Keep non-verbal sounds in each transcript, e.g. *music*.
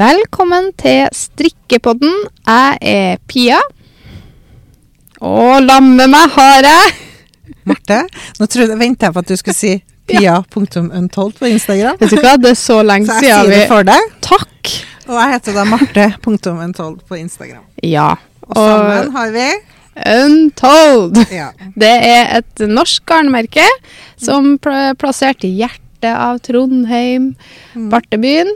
Velkommen til strikkepodden. Jeg er Pia. Og lamme meg har jeg Marte, nå venter jeg på at du skulle si *laughs* pia.untold på Instagram. Vet du hva, det er så lenge Så jeg siden sier vi det for deg. Takk! Og jeg heter da marte.untold på Instagram. Ja. Og sammen har vi Untold. ja. Det er et norsk garnmerke som pl plasserte i hjertet av Trondheim, Mm. Bartebyen.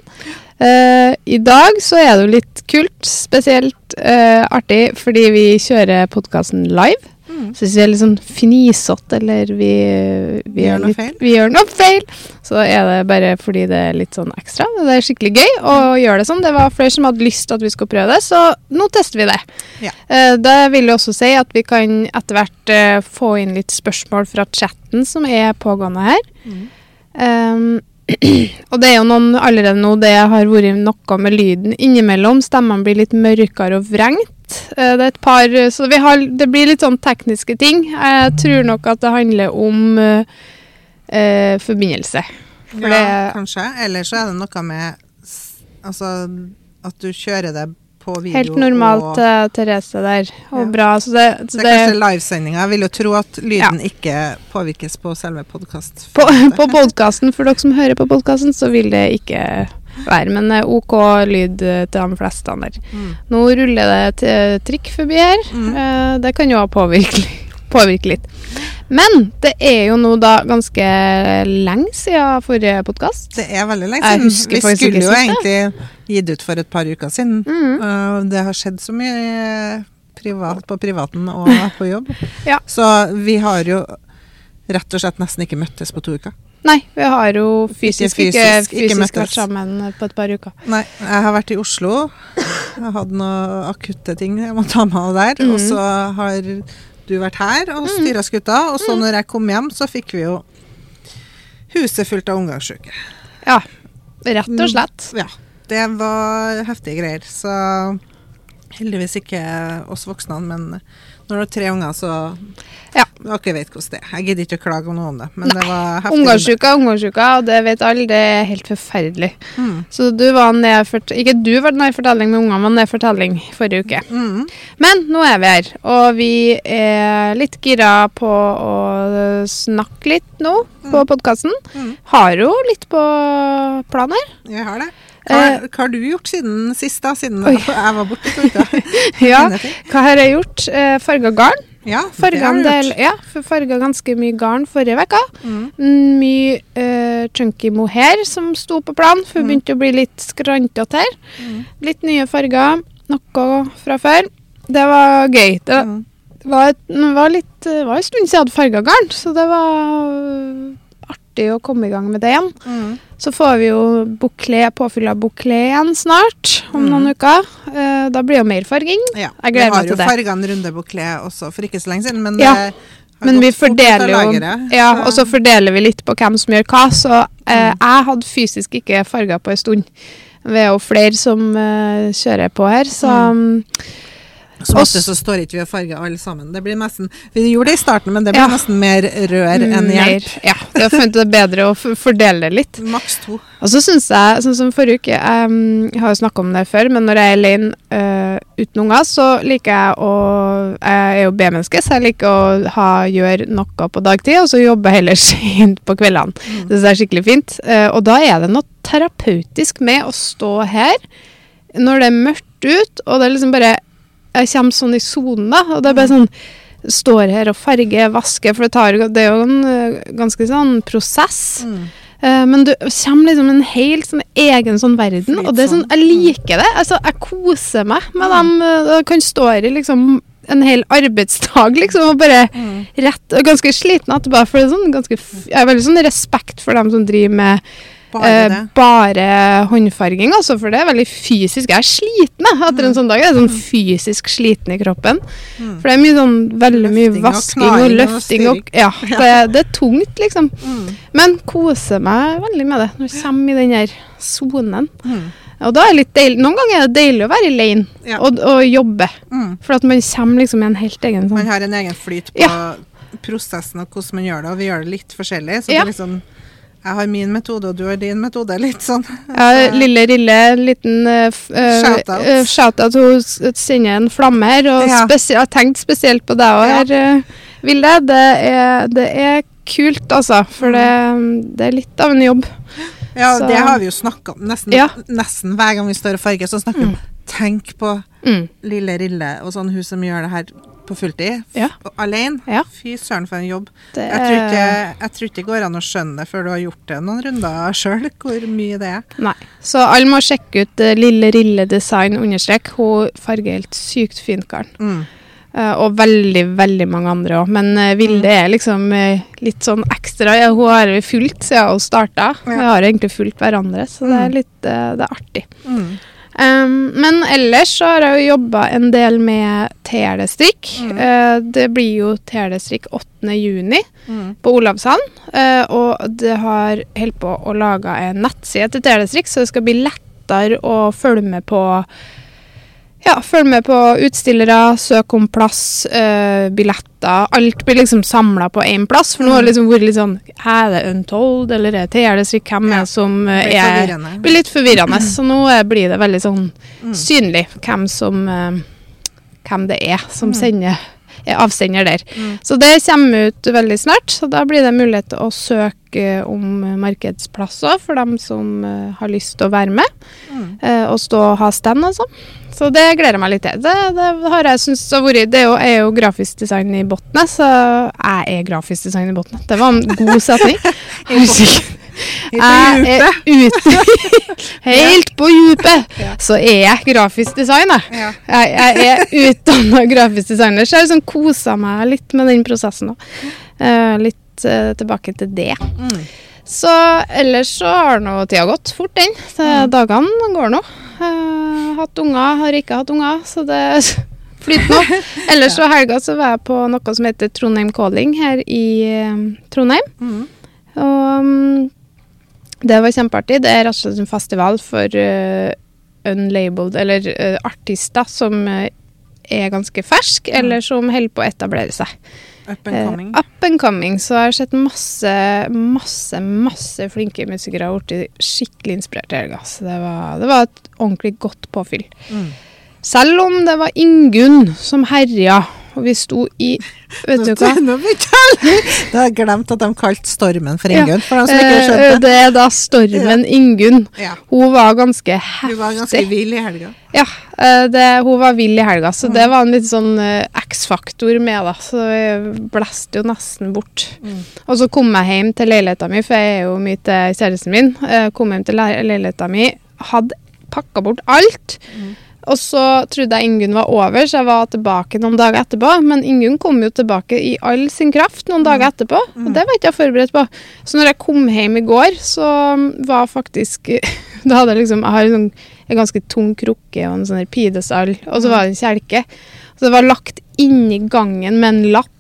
Eh, I dag så er det jo litt kult, spesielt uh, artig, fordi vi kjører podkasten live. Mm. Så hvis vi er litt sånn fnisete, eller vi, vi, Gjør er noe litt, vi gjør noe feil, så er det bare fordi det er litt sånn ekstra. Det er skikkelig gøy å gjøre det sånn. Det var flere som hadde lyst til at vi skulle prøve det, så nå tester vi det. Ja. Uh, det vil jo også si at vi kan etter hvert eh, få inn litt spørsmål fra chatten som er pågående her. Mm. Um, og det er jo noen allerede nå det har vært noe med lyden innimellom. Stemmene blir litt mørkere og vrengt. Eh, Det er et par, så vi har, det blir litt sånn tekniske ting. Jeg tror nok at det handler om eh, eh, forbindelse. For ja, det- kanskje. Eller så er det noe med Altså at du kjører det på video. Helt normalt, Og, eh, Therese der. Og Ja. bra. Så det, så det er kanskje livesendinga. Jeg vil jo tro at lyden ikke påvirkes på selve podkast. på på podkasten, for dere som hører på podkasten, så vil det ikke være. Men eh, OK lyd eh, til de fleste der. Mm. Nå ruller det trikk forbi her. Mm. Det kan jo påvirke, påvirke litt. Men det er jo nå da ganske lenge siden forrige podkast. Det er veldig lenge siden. Vi skulle jo egentlig gitt ut for et par uker siden. Mm. Det har skjedd så mye privat, på privaten og *laughs* på jobb. Ja. Så vi har jo rett og slett nesten ikke møttes på to uker. Nei, vi har jo fysisk ikke, fysisk, ikke fysisk, ikke vært sammen på et par uker. Nei, jeg har vært i Oslo. Jeg hadde noen akutte ting jeg må ta med av der. Og Mhm. så har du vært her og styra skuta. Og så når jeg kom hjem, så fikk vi jo huset fullt av omgangssyke. Ja, rett og slett. Ja, det var heftige greier. Så heldigvis ikke oss voksne, men når du har tre unger, så Ja. Dere vet hvordan det er. Jeg gidder ikke å klage om noe om det, men det var heftig. Omgangsuka, ungdomsuka, og det vet alle, det er helt forferdelig. Mm. Så du var nedført, Ikke du var den i fortelling med ungene, men nedfortelling forrige uke. Mm. Men nå er vi her, og vi er litt gira på å snakke litt nå på podkasten. Mm. Har jo litt på planer. Jeg har det. Hva, hva har du gjort siden sist, da? Siden Eh. Oi. *laughs* jeg var borte? *laughs* Ja, hva har jeg gjort? Eh, farga garn. Ja, Farga del, ja, farga ganske mye garn forrige uke. Mm. Mm, Mye uh, chunky mohair som sto på plan, for det Mm. begynte å bli litt skrantete her. Mm. Litt nye farger, noe fra før. Det var gøy. Det Mm. var, et, var, litt, var en stund siden jeg hadde farga garn, så det var artig å komme i gang med det igjen. Mm. Så får vi jo bouclé, påfyll av bouclé igjen snart, om Mm. noen uker. Eh, da blir jo mer farging. Ja. Jeg Vi gleder har meg jo til det. farga en runde bouclé også for ikke så lenge siden, men Ja, Men vi fordeler jo Ja, og så fordeler vi litt på hvem som gjør hva. Så eh, Mm. jeg hadde fysisk ikke farga på en stund. Vi er jo flere som eh, kjører på her, så mm. Som ofte så står ikke vi og farger alle sammen. Det blir nesten, vi gjorde det i starten, men det blir Ja. nesten mer rør enn mer- hjelp. Ja, jeg har funnet det bedre å fordele det litt. Maks to. Og så syns jeg, sånn som forrige uke Jeg har jo snakka om det før, men når jeg er alene eh, uten unger, så liker jeg å Jeg er jo B-menneske, så jeg liker å ha, gjøre noe på dagtid, og så jobbe heller *laughs* sent på kveldene. Mm. Det synes er skikkelig fint. Eh, og da er det noe terapeutisk med å stå her når det er mørkt ut, og det er liksom bare Jeg kommer sånn i sonen, da, og det er bare sånn Står her og farger, vasker, for det, tar, det er jo en eh, ganske sånn prosess. Mm. Eh, men du kommer liksom en helt sånn egen sånn verden, og det er sånn, jeg liker det. Altså, jeg koser meg med dem. eh, Jeg kan stå her i liksom en hel arbeidsdag, liksom, og bare Mm. rett og Ganske sliten etterpå, for det er sånn ganske Jeg har veldig sånn respekt for dem som driver med Bare eh, bare håndfarging, altså, for det er veldig fysisk. Jeg er sliten jeg, etter en sånn dag. Jeg er sånn fysisk sliten i kroppen. Mm. For det er mye sånn, veldig mye vasking og, og løfting og Ja, det, det er tungt, liksom. Mm. Men koser meg veldig med det når jeg kommer i den der sonen. Mm. Og da er det litt deilig. Noen ganger er det deilig å være alene Ja. og, og jobbe. Mm. For at man kommer liksom i en helt egen Man sånn har en egen flyt på Ja. prosessen og hvordan man gjør det, og vi gjør det litt forskjellig. Så det er liksom Jeg har min metode, og du har din metode. Litt sånn. Ja, lille Rille, en liten uh, Shout-out. uh, shout-out. Hun sender en flamme her. Og Ja. jeg har tenkt spesielt på deg òg Ja. her, uh, Vilde. Det er, det er kult, altså. For det, det er litt av en jobb. Ja, Så- det har vi jo snakka om nesten, Ja. nesten hver gang vi står og farger. Så snakker vi om Tenk på Mm. lille Rille og sånn hun som gjør det her på fulltid. Ja. Alene. Ja. Fy søren, for en jobb. Det Jeg tror, ikke, jeg tror ikke det går an å skjønne det før du har gjort det noen runder *laughs* sjøl, hvor mye det er. Nei. Så alle må sjekke ut uh, Lille Rille Design understrek. Hun farger helt sykt fint garn. Mm. Uh, og veldig, veldig mange andre òg. Men uh, Vilde er liksom uh, litt sånn ekstra. Ja, hun har fulgt siden hun starta. Vi har egentlig fulgt hverandre, så det Mm. er litt eh, det er artig. Mm. Um, men ellers så har jeg jo jobba en del med telestrikk. Mm. Uh, det blir jo telestrikk 8. juni Mm. på Olavshallen. Uh, og det har holdt på å lage en nettside til telestrikk, så det skal bli lettere å følge med på ja, følg med på utstillere, søk om plass, eh, billetter. Alt blir liksom samla på én plass. For nå har det liksom vært litt sånn Er det Untold, eller er det telestrikk? Hvem er det som eh, er forvirrende. blir litt forvirrende. Så nå eh, blir det veldig sånn Mm. synlig hvem som eh, Hvem det er som Mm. sender er avsender der. Mm. Så det kommer ut veldig snart. Så da blir det mulighet til å søke om markedsplasser for dem som eh, har lyst til å være med. Mm. eh, og stå og ha stand og sånn. Så det gleder jeg meg litt til. Det, det har jeg syntes har vært Det er jo, er jo grafisk design i bunnen, så jeg er grafisk design i bunnen. Det var en god setning. *laughs* Jeg er ute *laughs* Helt på djupet så er jeg grafisk designer. Jeg, jeg er utdanna grafisk designer, så jeg liksom kosa meg litt med den prosessen. da. Eh, litt eh, tilbake til det. Mm. Så ellers så har nå tida gått fort, den. Mm. Dagene går nå. Eh, hatt unger, har ikke hatt unger, så det *laughs* flyter nå. *laughs* Ellers så helga så var jeg på noe som heter Trondheim Calling her i Trondheim. Mm. Og mm, det var kjempeartig. Det er rett og slett en festival for uh, unlabeled, eller uh, artister som uh, er ganske ferske, Mm. eller som holder på å etablere seg. Up and coming. up and coming. Så jeg har sett masse, masse, masse flinke musikere og blitt skikkelig inspirert i helga. Så det var, det var et ordentlig godt påfyll. Mm. Selv om det var Ingunn som herja, og vi sto i Vet du hva? Nå begynte jeg Da har jeg glemt at de kalte stormen for Ja. Ingunn, for de som ikke Eh, skjønte det. er da stormen Ingunn. Ja. Hun var ganske heftig. Hun var ganske vill i helga. Ja, eh, det, hun var vill i helga, så Mm. det var en litt sånn eh, X-faktor med, da. Så jeg blæste jo nesten bort. Mm. Og så kom jeg hjem til leiligheta mi, for jeg er jo mye til kjæresten min. Kom hjem til le leiligheta mi, hadde pakka bort alt. Mm. Og så trodde jeg Ingunn var over, så jeg var tilbake noen dager etterpå. Men Ingunn kom jo tilbake i all sin kraft noen dager etterpå, Mm. og det var ikke jeg forberedt på. Så når jeg kom hjem i går, så mm, var faktisk *laughs* Da hadde jeg liksom Jeg har en, sånn, en ganske tung krukke og en sånn her pidestall, og så var det en kjelke. Så det var lagt inni gangen med en lapp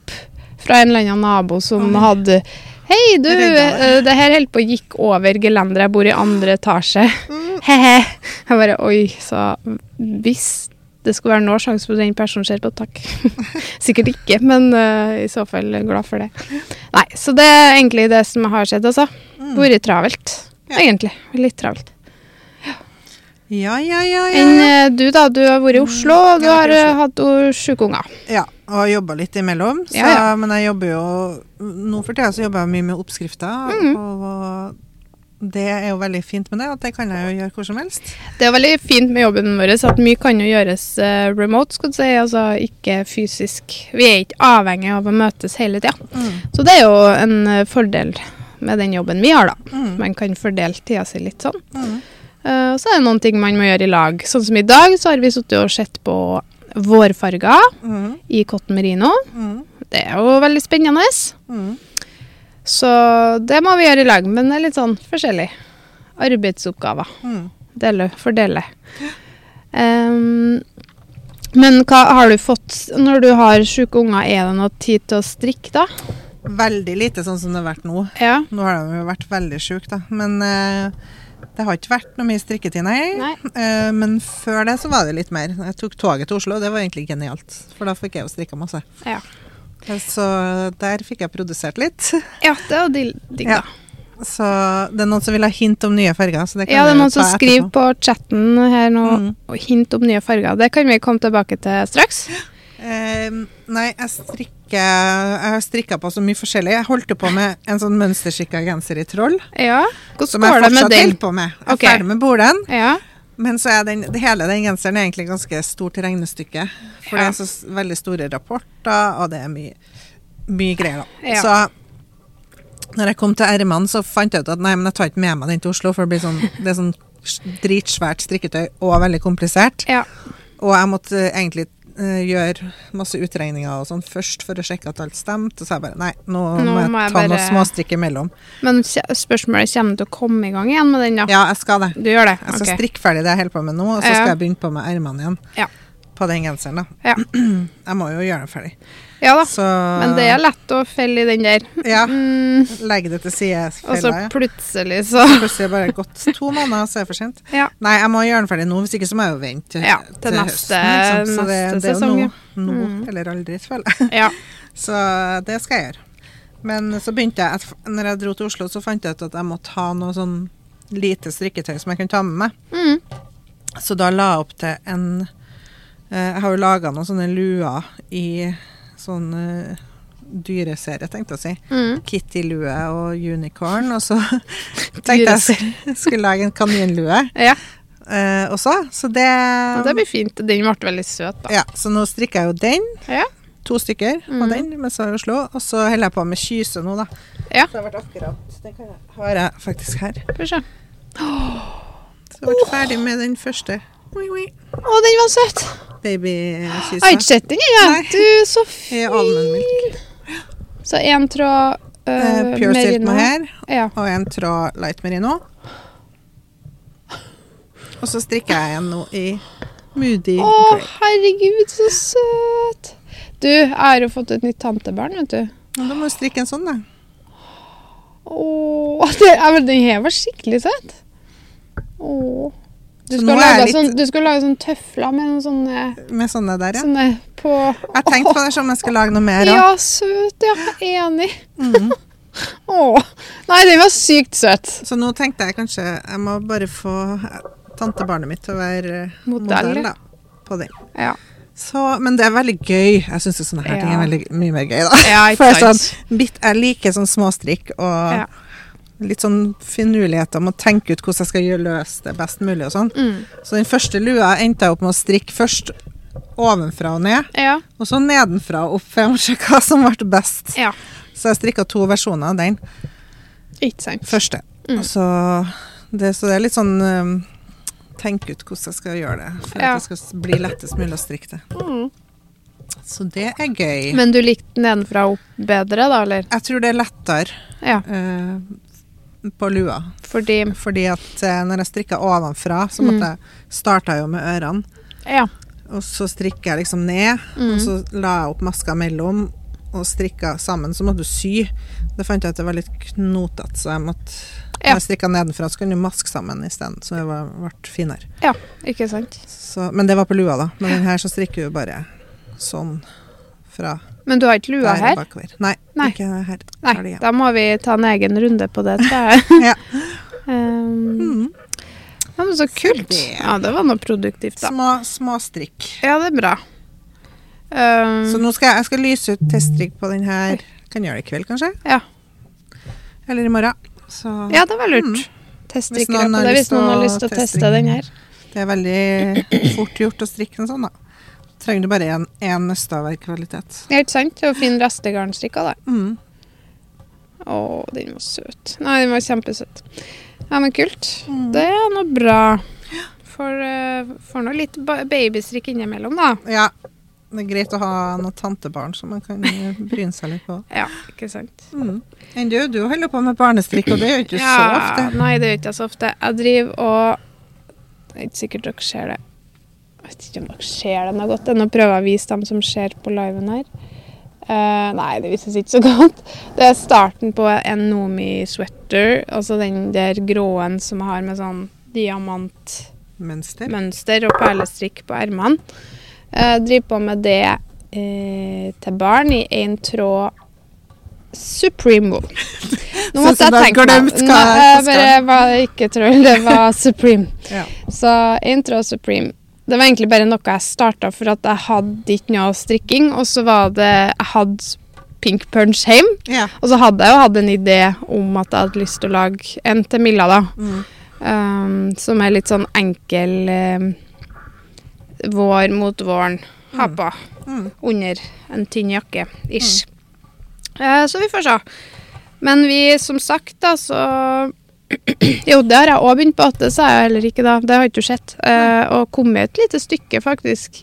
fra en eller annen nabo som hadde Hei, du, uh, det her holdt på å gikk over gelenderet. Jeg bor i andre etasje. Mm. *laughs* He-he. Jeg bare Oi, så hvis det skulle være noen sjanse for den personen ser på, takk. *laughs* Sikkert ikke, men uh, i så fall glad for det. Nei, så det er egentlig det som har skjedd, altså. Mm. Vært travelt. Ja. Egentlig. Litt travelt. Ja, ja, ja. Enn ja. eh, du, da? Du har vært i Oslo, og du har hatt sjuke unger. ja og jobba litt imellom. Så, Ja, ja. Men jeg jobber jo Nå for tida så jobber jeg mye med oppskrifter, Mm. og det er jo veldig fint med det, at det kan jeg jo gjøre hvor som helst. Det er veldig fint med jobben vår at mye kan jo gjøres eh, remote, skal du si, altså ikke fysisk. Vi er ikke avhengig av å møtes hele tida. Mm. Så det er jo en eh, fordel med den jobben vi har, da. Mm. Man kan fordele tida si litt sånn. Mm. uh, og så er det noen ting man må gjøre i lag. Sånn som i dag, så har vi sittet og sett på vårfarger Mm. i cotton merino. Mm. Det er jo veldig spennende. Mm. Så det må vi gjøre i lag, men det er litt sånn forskjellig. Arbeidsoppgaver. Mm. Dele, fordele. Um, men hva har du fått Når du har sjuke unger, er det noe tid til å strikke da? Veldig lite sånn som det har vært nå. Ja. Nå har de jo vært veldig sjuke, da. Men eh, det har ikke vært noe mye strikketid, nei. Nei. Uh, men før det så var det litt mer. Jeg tok toget til Oslo, og det var egentlig genialt. For da fikk jeg jo strikka masse. Ja. Så der fikk jeg produsert litt. ja, det var digg, da. Ja. Så det er noen som vil ha hint om nye farger. Så det kan Ja, det er noen som skriver på chatten her nå Mm. hint om nye farger. Det kan vi komme tilbake til straks. Eh, nei, jeg strikker Jeg har strikka på så mye forskjellig. Jeg holdt på med en sånn mønsterstrikka genser i troll. Ja. Som Hvordan jeg det med fortsatt den? holder på med. Jeg er ferdig med bolen. Ja. Men så er den, hele den genseren er egentlig ganske stort regnestykke. For Ja. det er så veldig store rapporter, og det er mye, mye greier, da. Ja. Så når jeg kom til ermene, så fant jeg ut at nei, men jeg tar ikke med meg den til Oslo, for det blir sånn, det er sånn dritsvært strikketøy og veldig komplisert. ja. Og jeg måtte eh, egentlig gjøre masse utregninger og sånn først for å sjekke at alt stemte. Og så jeg bare nei, nå, Nå må jeg må jeg ta bare... noen småstrikk imellom. Men spørsmålet kommer du til å komme i gang igjen med den, da? Ja, jeg skal det. Du gjør det? Jeg skal okay. strikke ferdig det jeg holder på med nå, og så skal jeg begynne på med ermene igjen. Ja. På den genseren, da. Ja. *clears throat* Jeg må jo gjøre den ferdig. Ja da. Så Men det er lett å felle i den der. Ja. Mm, Legge det til side. og så plutselig så Plutselig bare gått to måneder, så er det for sent. Ja. Nei, jeg må gjøre den ferdig nå, hvis ikke så må jeg jo vente til, Ja, til neste- høsten. liksom. Så det, neste det er jo sesong, nå, nå Mm. eller aldri, føler jeg. *laughs* Ja. Så det skal jeg gjøre. Men så begynte jeg, at når jeg dro til Oslo, så fant jeg ut at jeg måtte ha noe sånn lite strikketøy som jeg kunne ta med meg. Mm. Så da la jeg opp til en Jeg har jo laga noen sånne luer i sånn eh, dyreserie, tenkte jeg å si. Mm. Kitty-lue og unicorn. Og så *laughs* tenkte jeg jeg skulle lage en kaninlue Ja. eh, også. Så det, ja, det blir fint. Den ble veldig søt, da. ja, Så nå strikker jeg jo den. Ja. To stykker av den mens jeg er i Oslo. Og så holder jeg på med kyse nå, da. Ja. Så det akkurat Den har jeg faktisk her. Få se. Så jeg vært ferdig med den første Å, den var søt! Jeg babykysa. har ikke sett den ennå. Du, så *laughs* fin. Så én tråd uh, uh, Pure merino. Mohair Ja. og en tråd light merino. Og så strikker jeg en nå i Moody Å, Grey. herregud, så søt! Du, jeg har jo fått et nytt tantebarn, vet du. Ja, Da må du strikke en sånn, da. Å, *laughs* det, den her var skikkelig søt. Å. Du jeg lage litt- sånn, du skal lage sånn tøfler med noen sånne, Med sånne der, ja. sånne på Jeg tenkte på det som om jeg skal lage noe mer. Ja, Ja. søt. Ja, enig. Mm. *laughs* Åh. Nei, den var sykt søt. Så nå tenkte jeg kanskje jeg må bare få tantebarnet mitt til å være eh, Modell, modell, da, på den. Ja. Så, men det er veldig gøy. Jeg syns sånne her ting er veldig mye mer gøy, da. Ja, For jeg, sånn, bit, jeg liker sånn småstrikk og Ja. Litt sånn finurligheter om å tenke ut hvordan jeg skal løse det best mulig og sånn. Mm. Så den første lua endte jeg opp med å strikke først ovenfra og ned, Ja. og så nedenfra og opp, for jeg må se hva som ble best. ja. Så jeg strikka to versjoner av den Ikke sant. første. Mm. Så, det, så det er litt sånn um, Tenke ut hvordan jeg skal gjøre det, for Ja. at det skal bli lettest mulig å strikke det. Mm. Så det er gøy. Men du likte nedenfra og opp bedre, da, eller? jeg tror det er lettere Ja. eh, på lua. Fordi Fordi at eh, når jeg strikka ovenfra, så Mm. måtte jeg starta jo med ørene. Ja. Og så strikker jeg liksom ned, Mm. og så la jeg opp maska mellom og strikka sammen. Så måtte du sy. Det fant jeg at det var litt knotete, så jeg måtte Ja. Når jeg strikka nedenfra, så kunne du maske sammen isteden, så det ble finere. ja. Ikke sant. Så, men det var på lua, da. Men den her så strikker du bare sånn fra Men du har ikke lua her? Nei, Nei. ikke her. Nei, det da må vi ta en egen runde på det, tror jeg. *laughs* Ja. Um, *laughs* ja, men så kult. det. Ja, det var noe produktivt, da. Små, små strikk. Ja, det er bra. Um, Så nå skal jeg, jeg skal lyse ut teststrikk på den her. Kan gjøre det i kveld, kanskje? Ja. Eller i morgen. Så ja, det var lurt. Mm. Teststrikkere på det, hvis noen har lyst til å teste den her. det er veldig fort gjort å strikke en sånn, da. Trenger du bare én nøstaverkkvalitet. Ja, ikke sant? Og fin restegarnstrikka, da. Mm. Å, den var søt. Nei, den var kjempesøt. Ja, men kult. Mm. Det er noe bra. For, uh, for noe litt ba- babystrikk innimellom, da. Ja. Det er greit å ha noen tantebarn som man kan eh, bryne seg litt på. Ja, ikke sant. Mm. Enn du, du holder på med barnestrikk, og det gjør ikke ja, så ofte. Nei, det gjør ikke så ofte. Jeg driver og Det er ikke sikkert dere ser det. Jeg vet ikke om dere ser det noe godt. Nå prøver jeg å vise dem som ser på liven her. Uh, nei, det vises ikke så godt. Det er starten på en Nomi-sweater. Altså den der gråen som har med sånn diamantmønster Mønster. og perlestrikk på ermene. Jeg driver på med det uh, til barn i én tråd Supreme Wool. *laughs* Nå måtte jeg tenke meg om. Jeg bare var ikke troll, det var Supreme. Ja. Så intro tråd Supreme. Det var egentlig bare noe jeg starta for at jeg hadde ikke noe strikking, og så var det Jeg hadde Pink Punch hjemme. ja. og så hadde jeg jo hatt en idé om at jeg hadde lyst til å lage en til Milla, da. Mm. Um, som er litt sånn enkel um, vår mot våren. Ha på Mm. under en tynn jakke, ish. Uh, så vi får se. Men vi, som sagt, da, så *clears throat* Jo, det har jeg òg begynt på, det sa jeg heller ikke da. Det har ikke du sett. Eh, og kommet et lite stykke, faktisk.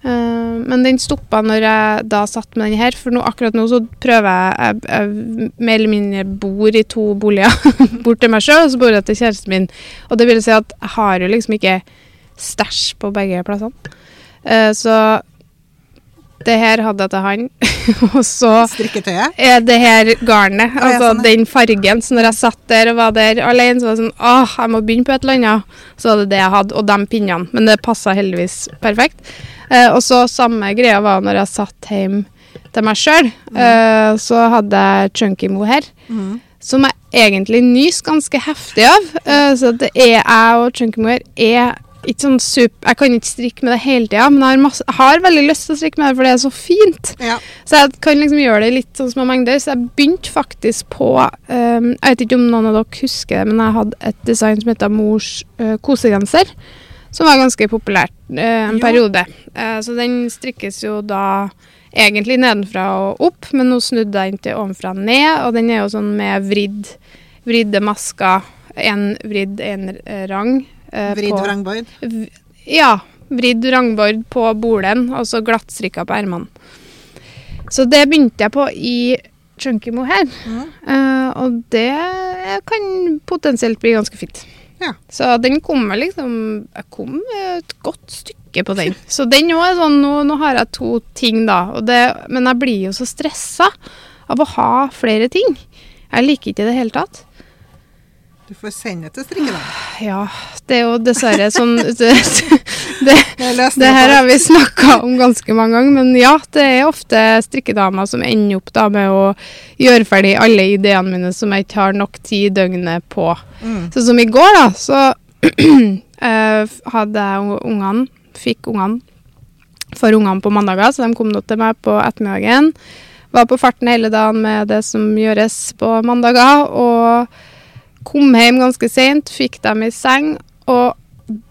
Eh, men den stoppa når jeg da satt med den her, for nå, akkurat nå så prøver jeg Jeg, jeg mer eller mindre bor i to boliger. *laughs* bort til meg sjøl, og så bor jeg til kjæresten min. Og det vil si at jeg har jo liksom ikke stæsj på begge plassene. Eh, så det her hadde jeg til han. *laughs* og så Strikketøyet? er det her garnet, altså sånn, den fargen. Så når jeg satt der og var der alene, så var det sånn Åh, jeg må begynne på et eller annet. Så var det det jeg hadde, og de pinnene. Men det passa heldigvis perfekt. Eh, og så samme greia var når jeg satt hjemme til meg sjøl. Eh, så hadde jeg Chunky her. Mm. Som jeg egentlig nyser ganske heftig av. Eh, så det er jeg og Chunky her er ikke sånn super Jeg kan ikke strikke med det hele tida, men jeg har, masse, jeg har veldig lyst til å strikke med det, for det er så fint. Ja. Så jeg kan liksom gjøre det i litt sånn små mengder. Så jeg begynte faktisk på um, Jeg vet ikke om noen av dere husker det, men jeg hadde et design som heter Mors uh, kosegenser. Som var ganske populært uh, en Jo. periode. Uh, så den strikkes jo da egentlig nedenfra og opp, men nå snudde jeg den til ovenfra og ned, og den er jo sånn med vridd, vridde masker. En vridd, en eh, rang. Eh, Vridd vrangbord. Ja. Vridd rangbord på bolen, og så glattstrikka på ermene. Så det begynte jeg på i Chunky Mohair her. Mm. Eh, og det kan potensielt bli ganske fint. Ja. Så den kommer liksom Jeg kom et godt stykke på den. Så den òg er sånn nå, nå har jeg to ting, da. Det, men jeg blir jo så stressa av å ha flere ting. Jeg liker ikke det i det hele tatt. Du får sende det til strikkedagen. Ja, det er jo dessverre sånn *laughs* det, det, Det Det her har vi snakka om ganske mange ganger, men ja, det er ofte strikkedamer som ender opp da med å gjøre ferdig alle ideene mine som jeg ikke har nok tid i døgnet på. Mm. Sånn som i går, da, så *clears throat* eh, hadde jeg ungene, fikk ungene for ungene på mandager, så de kom nå til meg på ettermiddagen. Var på farten hele dagen med det som gjøres på mandager, og kom hjem ganske seint, fikk dem i seng og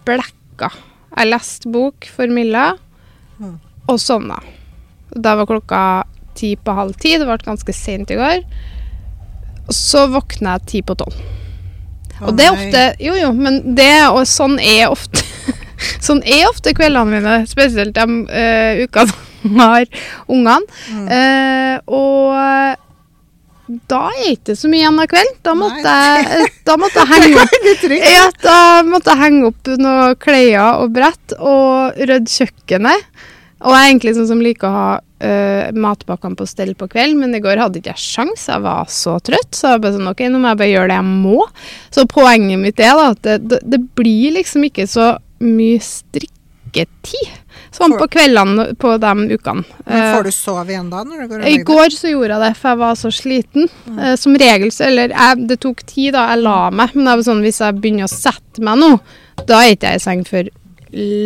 blekka. Jeg leste bok for Milla Mm. og sovna. Da var klokka ti på halv ti, det ble ganske seint i går. Og så våkna jeg ti på tolv. Og det er ofte Jo, jo, men det og sånn er ofte *laughs* Sånn er ofte kveldene mine, spesielt de uh, ukene *laughs* som har ungene. Mm. Uh, og da er ikke så mye igjen av kvelden. Da måtte, jeg, da måtte jeg henge *laughs* opp ja, da måtte jeg henge opp noen klær og brett og rydde kjøkkenet. Og jeg er egentlig sånn som liker å ha uh, matpakkene på stell på kveld, men i går hadde ikke jeg sjans. Jeg var så trøtt, så jeg bare sånn, ok, nå må jeg bare gjøre det jeg må. Så poenget mitt er da, at det, det, det blir liksom ikke så mye strikketid sånn på kveldene på de ukene. Men Eh, får du sove igjen da? når du går og i går så gjorde jeg det, for jeg var så sliten. Eh, som regel så Eller jeg, det tok tid, da. Jeg la meg. Men det var sånn, hvis jeg begynner å sette meg nå, da er ikke jeg i seng før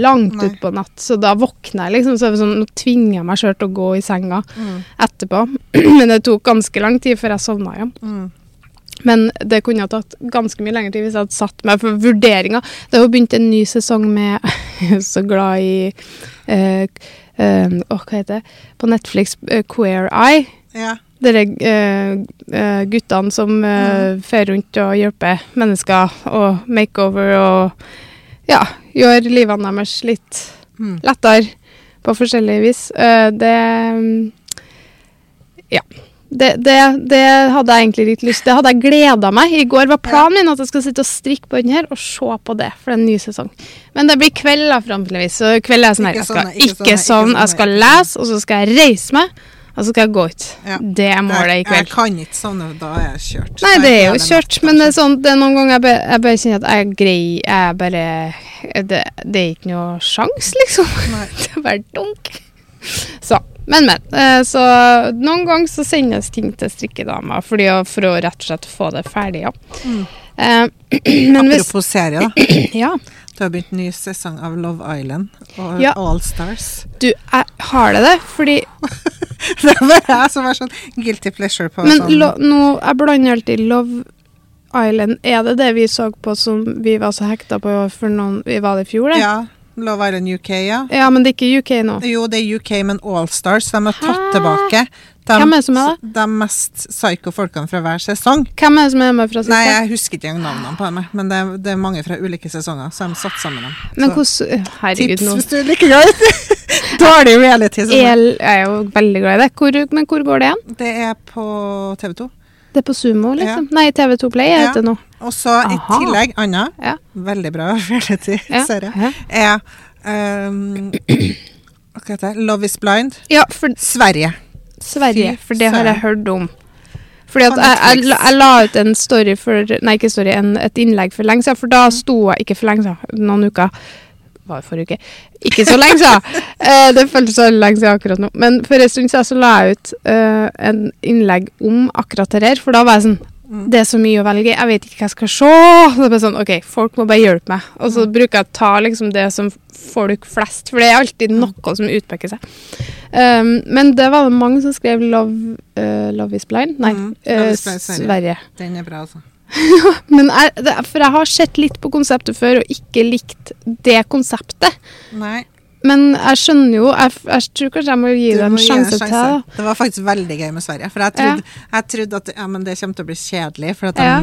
langt utpå natt. Så da våkner jeg liksom. Så er det sånn, nå tvinger jeg meg sjøl til å gå i senga Mm. etterpå. *clears throat* Men det tok ganske lang tid før jeg sovna igjen. Mm. Men det kunne ha tatt ganske mye lengre tid hvis jeg hadde satt meg for vurderinga. Det har jo begynt en ny sesong med *laughs* så glad i uh, uh, hva heter det? På Netflix uh, Queer Eye. Ja. Dere guttene som uh, fer rundt og hjelper mennesker og makeover og ja, gjør livene deres litt Mm. lettere på forskjellige vis. Det um, Ja. Det, det, det hadde jeg egentlig litt lyst Det hadde jeg gleda meg. I går var planen min at jeg skal sitte og strikke på den her og se på det, for det er en ny sesong. Men det blir kveld, da, forhåpentligvis. Så kveld er sånn her Jeg skal sånn, ikke ikke sånn, ikke sånn, jeg skal sånn. lese, og så skal jeg reise meg, og så skal jeg gå ut. Ja. Det er målet i kveld. jeg kan ikke sovne, da er jeg kjørt. Nei, det er jo kjørt, men det er sånn, det er noen ganger jeg bare, jeg bare kjenner at jeg greier Jeg bare det, det er ikke noe sjans, liksom. Nei. *laughs* Det er bare dunk. Så Men, men. eh, Så noen ganger så sendes ting til strikkedama for å- for å rett og slett få det ferdig, ja. Mm. Eh, *clears throat* Apropos serie, da. *clears throat* Ja. Du har begynt ny sesong av Love Island og Ja. All Stars. Du, jeg har det det, fordi *laughs* Det var jeg som var sånn guilty pleasure på Men sånn lo, nå, jeg blander alltid Love Island. Er det det vi så på som vi var så hekta på for noen Vi var det i fjor, det? Ja. Love Island UK, ja. Ja, men det er ikke UK nå. Jo, det er UK, men All Stars. De har tatt tilbake de, Hvem er det som er de mest psycho folkene fra hver sesong. Hvem er det som er med fra siste? Nei, jeg husker ikke engang navnene på dem, men det er, det er mange fra ulike sesonger, så de satt sammen dem. Men Så hvordan Herregud, tips nå hvis du liker glad *laughs* dårlig reality. Jeg er jo veldig glad i det. Hvor, men hvor går det igjen? Det er på TV 2. Det er på Sumo, liksom? Nei, TV2 Play Ja. heter det nå. Og så i tillegg, Anna, Ja. veldig bra *laughs* reality-serie, Ja. er um, Hva heter det? Love is blind. ja, for Sverige. Sverige, for det har jeg hørt om. Fordi at jeg, jeg, jeg la ut en story for Nei, ikke story, en, et innlegg for lenge siden, for da sto jeg Ikke for lenge siden, noen uker. Var det forrige uke? Ikke så lenge siden! *laughs* Eh, det føltes så lenge siden akkurat nå. Men for en stund siden så la jeg ut eh, en innlegg om akkurat det her, for da var jeg sånn. Det er så mye å velge jeg vet ikke hva jeg skal se. Så det er bare sånn, ok, Folk må bare hjelpe meg. Og så bruker jeg å ta liksom det som folk flest, for det er alltid noe som utpeker seg. Um, men det var det mange som skrev 'Love, uh, love is blind'. Nei, Mm, Sverige. Sverige. Den er bra, altså. *laughs* Men jeg, det, for jeg har sett litt på konseptet før, og ikke likt det konseptet. Nei, Men jeg skjønner jo Jeg, jeg tror kanskje jeg må gi det en sjanse til. da. Det var faktisk veldig gøy med Sverige. For jeg trodde, jeg trodde at ja, men det kommer til å bli kjedelig. For at Ja.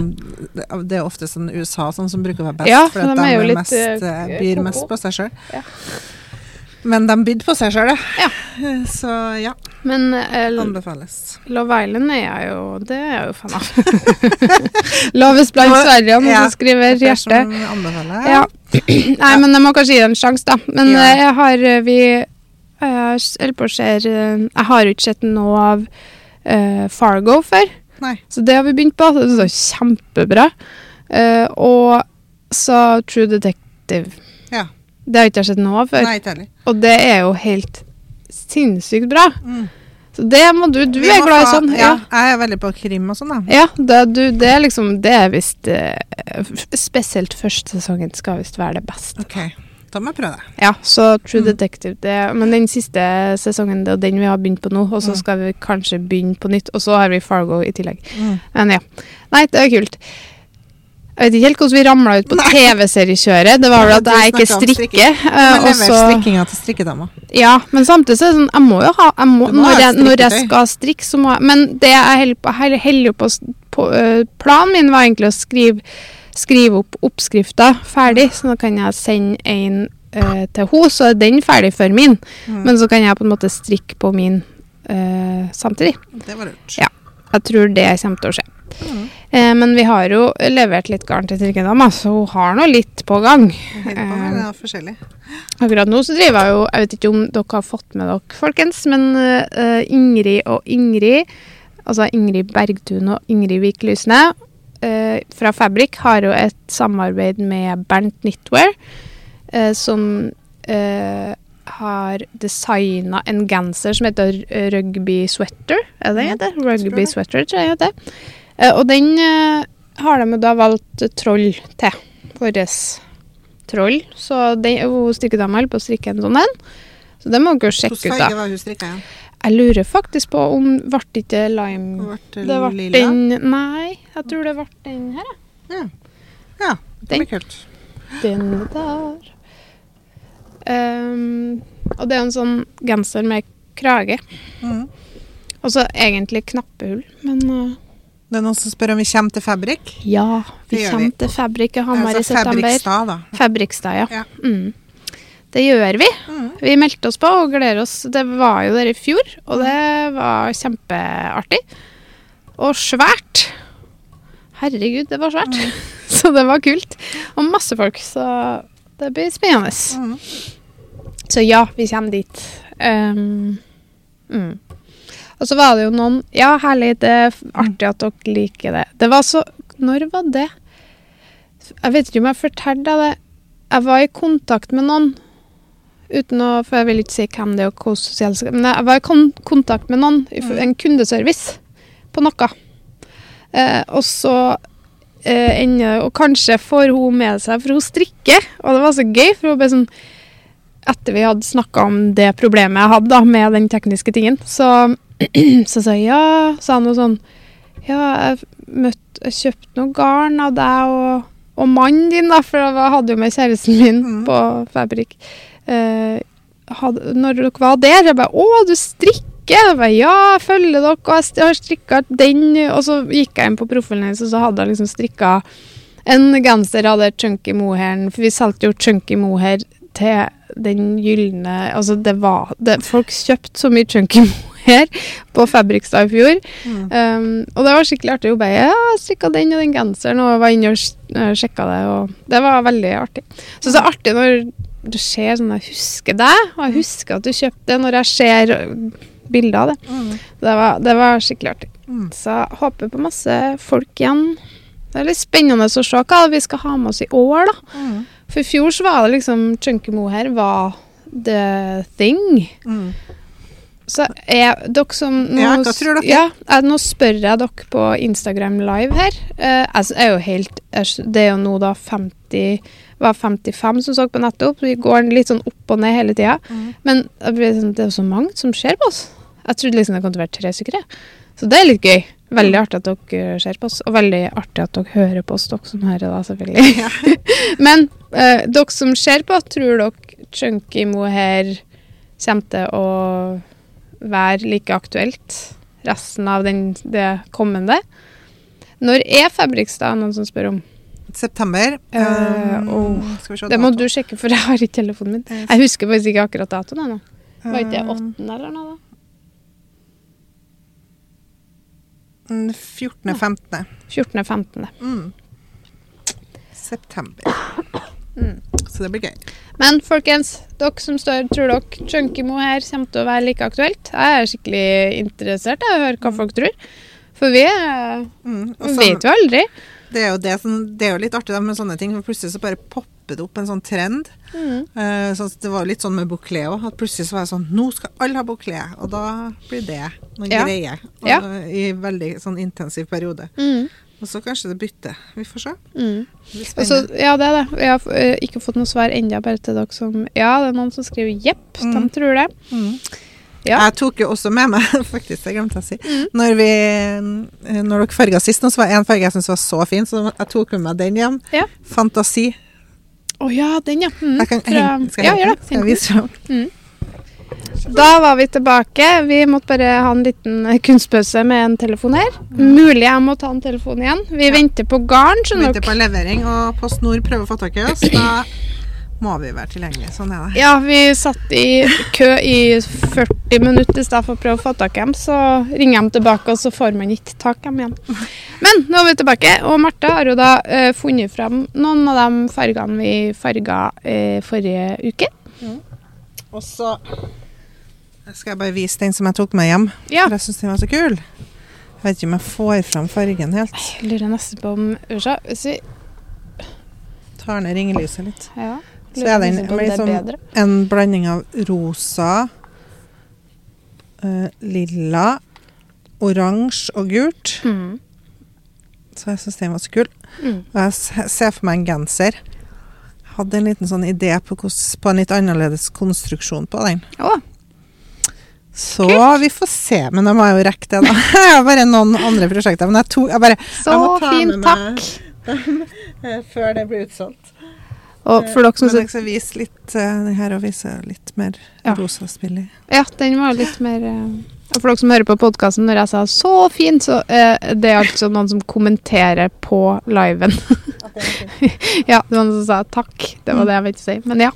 det er ofte sånn USA sånn som bruker å være best. Ja, for for de er jo litt, mest, eh, eh, byr mest på seg sjøl. Men de bydde på seg sjøl, ja. Så ja, Men eh, anbefales. Love Island er jo Det er jeg jo fan av. *laughs* Blind Nå- Sverige, ja, som skriver er hjerte. Ja. *clears throat* Nei, men jeg må kanskje gi det en sjanse, da. Men Ja. eh, jeg har eh, Vi Jeg på å se eh, Jeg har jo ikke sett noe av uh, Fargo før. Nei. Så det har vi begynt på. Det så kjempebra. Uh, og så True Detective. Ja. Det har ikke jeg sett noe av før. Nei, ikke heller. Og det er jo helt sinnssykt bra. Mm. Så det må du Du må er glad i sånn? Ja, jeg er veldig på krim og sånn, da. Ja, det, du, det er liksom Det er visst eh, Spesielt første sesongen skal visst være det beste. Ok, da må jeg prøve det. Ja, så True Mm. Detective det, Men den siste sesongen, det er den vi har begynt på nå, og så Mm. skal vi kanskje begynne på nytt. Og så har vi Fargo i tillegg. Mm. Men ja. Nei, det er kult. Jeg vet ikke helt hvordan vi ramla ut på TV-seriekjøret. Det var vel at jeg ikke strikker. eh, Men lever så- strikkinga til strikkedama. Ja, men samtidig så er det sånn Jeg må jo ha jeg må, må når, jeg, når jeg skal strikke, så må jeg Men det jeg holder jo på, på Planen min var egentlig å skrive, skrive opp oppskrifta ferdig, så da kan jeg sende en uh, til henne, så er den ferdig før min. Mm. Men så kan jeg på en måte strikke på min uh, samtidig. Det var lurt. Ja. Jeg tror det kommer til å skje. Mm. Eh, men vi har jo levert litt garn til trikkedama, så hun har nå litt på gang. Litt på gang, det er forskjellig. Akkurat nå så driver jeg jo Jeg vet ikke om dere har fått med dere, folkens, men eh, Ingrid og Ingrid, altså Ingrid Bergtun og Ingrid Vik Lysne eh, fra Fabrik, har jo et samarbeid med Bernt Knitwear, eh, som eh, har designa en genser som heter Rugby Sweater. Er det det? Rugby Sweater, tror jeg det heter. Eh, og den eh, har de da valgt troll til. Våres troll. Så den, strikkedama holder på å strikke en sånn en. Så det må dere sjekke ut, da. hun strikket, ja. Jeg lurer faktisk på om ble det ikke lime Ble det ble den Nei, jeg tror det ble den her, jeg. Ja, det blir kult. Den der. Um, og det er en sånn genser med krage. Mm. Og så egentlig knappehull, men uh, Det er noen som spør om vi kommer til Fabrik. ja. Vi kommer vi. til Fabrik i Hamar i Altså september. Fabrikstad, da. Fabrikstad, ja. Ja. Mm. Det gjør vi. Mm. Vi meldte oss på og gleder oss. Det var jo der i fjor, og det var kjempeartig. Og svært. Herregud, det var svært. Mm. *laughs* så det var kult. Og masse folk, så det blir spennende. Mm. Så ja, vi kommer dit. Um, mm. Og så var det jo noen Ja, herlig, det er artig at dere liker det. Det var så Når var det? Jeg vet ikke om jeg fortalte det. Jeg var i kontakt med noen uten å, for jeg vil ikke si hvem det er og hvordan selskap Men jeg var i kon kontakt med noen, i en kundeservice, på noe. Eh, og så eh, ender Og kanskje får hun med seg, for hun strikker, og det var så gøy, for hun ble sånn Etter vi hadde snakka om det problemet jeg hadde da, med den tekniske tingen, så, *clears throat* så sa jeg ja, sa han noe sånn Ja, jeg, møtt, jeg kjøpte noe garn av deg og, og mannen din, da, for jeg hadde jo med kjæresten min Mm. på Fabrik. Eh, hadde, når dere var der, jeg bare 'Å, du strikker?' Jeg bare, 'Ja, jeg følger dere, og jeg har strikka den.' Og så gikk jeg inn på profilen hennes, og så hadde jeg liksom strikka en genser av det chunky mohairen, for vi solgte jo chunky mohair til den gylne Altså, det var det, Folk kjøpte så mye chunky mohair på Fabrikstad i fjor. Mm. Um, og det var skikkelig artig. Hun bare ja, strikka den og den genseren, og var inne og uh, sjekka det, og det var veldig artig. Så det er artig når du ser sånn Jeg husker deg, og jeg husker at du kjøpte det, når jeg ser uh, bilder av det. Mm. Det var, det var skikkelig artig. Mm. Så jeg håper på masse folk igjen. Det er litt spennende å se hva vi skal ha med oss i år, da. Mm. For i fjor så var det liksom Chunky mohair var the thing. Mm. Så er dere som nå, Ja, hva tror dere? Ja, jeg, nå spør jeg dere på Instagram live her. Eh, altså, jeg er jo helt Det er jo nå da 50 var 55 som så på nettopp. Vi går litt sånn opp og ned hele tida. Mm. Men sånn, det er jo så mange som ser på oss. Jeg trodde liksom det kom til å være tre stykker. Så det er litt gøy. Veldig artig at dere ser på oss, og veldig artig at dere hører på oss, dere som hører da, selvfølgelig. *laughs* Men eh, dere som ser på, tror dere Chunky mohair kommer til å være like aktuelt resten av den, det kommende? Når er Fabrikstad, noen som spør om? September. Uh, oh. se Det må du sjekke, for *laughs* jeg har ikke telefonen min. Jeg husker faktisk ikke akkurat datoen ennå. Var ikke det 8. eller noe? da? 14.15. 14. 15. 14.-15. Mm. September. Mm. Så det blir gøy. Men folkens, dere som står, tror dere Chunky her kommer til å være like aktuelt? Jeg er skikkelig interessert i å høre hva folk tror. For vi Mm. sånn- vet jo aldri. Det er jo, det, som, det er jo litt artig med sånne ting, for plutselig så bare popper det opp en sånn trend. Mm. Uh, så det var litt sånn med bouclé òg, at plutselig så var det sånn Nå skal alle ha bouclé, og da blir det noen Ja. greier. Og, Ja. I veldig sånn intensiv periode. Mm. Og så kanskje det bytter. Vi får se. Mm. Det så, ja, det er det. Jeg har eh, ikke fått noe svar ennå, bare til dere som Ja, det er noen som skriver jepp, de Mm. tror det. Mm. Ja. Jeg tok jo også med meg, *laughs* faktisk, jeg glemte å si Mm. Når, vi, når dere farga sist, nå, så var det en farge jeg syntes var så fin, så jeg tok med meg den hjem. Ja. Fantasi. Å ja, den, ja. Mm. Jeg kan, jeg, skal skal ja, jeg gjør det. Skal jeg Hent vise fram? Da var vi tilbake. Vi måtte bare ha en liten kunstpause med en telefon her. Mulig jeg må ta en telefon igjen. Vi Ja. venter på garn, skjønner Venter på levering, og Post Nord prøver å få tak i oss. Da må vi være tilgjengelige. Sånn er det. Ja, vi satt i kø i 40 minutter i stedet for å prøve å få tak i dem. Så ringer de tilbake, og så får man ikke tak i dem igjen. Men nå er vi tilbake, og Marte har jo da uh, funnet frem noen av de fargene vi farga uh, forrige uke. Og så skal jeg bare vise den som jeg tok med hjem, Ja. for jeg syns den var så kul. Jeg vet ikke om jeg får fram fargen helt. Jeg lurer nesten på om Ursa, hvis vi Tar ned ringelyset litt. Ja. Så er den liksom- En blanding av rosa, uh, lilla, oransje og gult. Mm. Så jeg syns den var så kul. Mm. Og jeg ser for meg en genser. Hadde en liten sånn idé på, hos, på en litt annerledes konstruksjon på den. Å, Så vi får se, men da må jeg jo rekke det, da. *laughs* Jeg har bare noen andre prosjekter. Men jeg, to, jeg bare så meg takk. eh, *laughs* Før det blir utsolgt. Og for dere som Men jeg skal vise litt uh, den her og vise litt mer Ja. rosa i. Ja, den var litt mer uh, og For dere som hører på podkasten når jeg sa 'så fint', så uh, det er altså noen som kommenterer på liven. *laughs* ja, det var noen som sa 'takk'. Det var det jeg ville si. Men ja.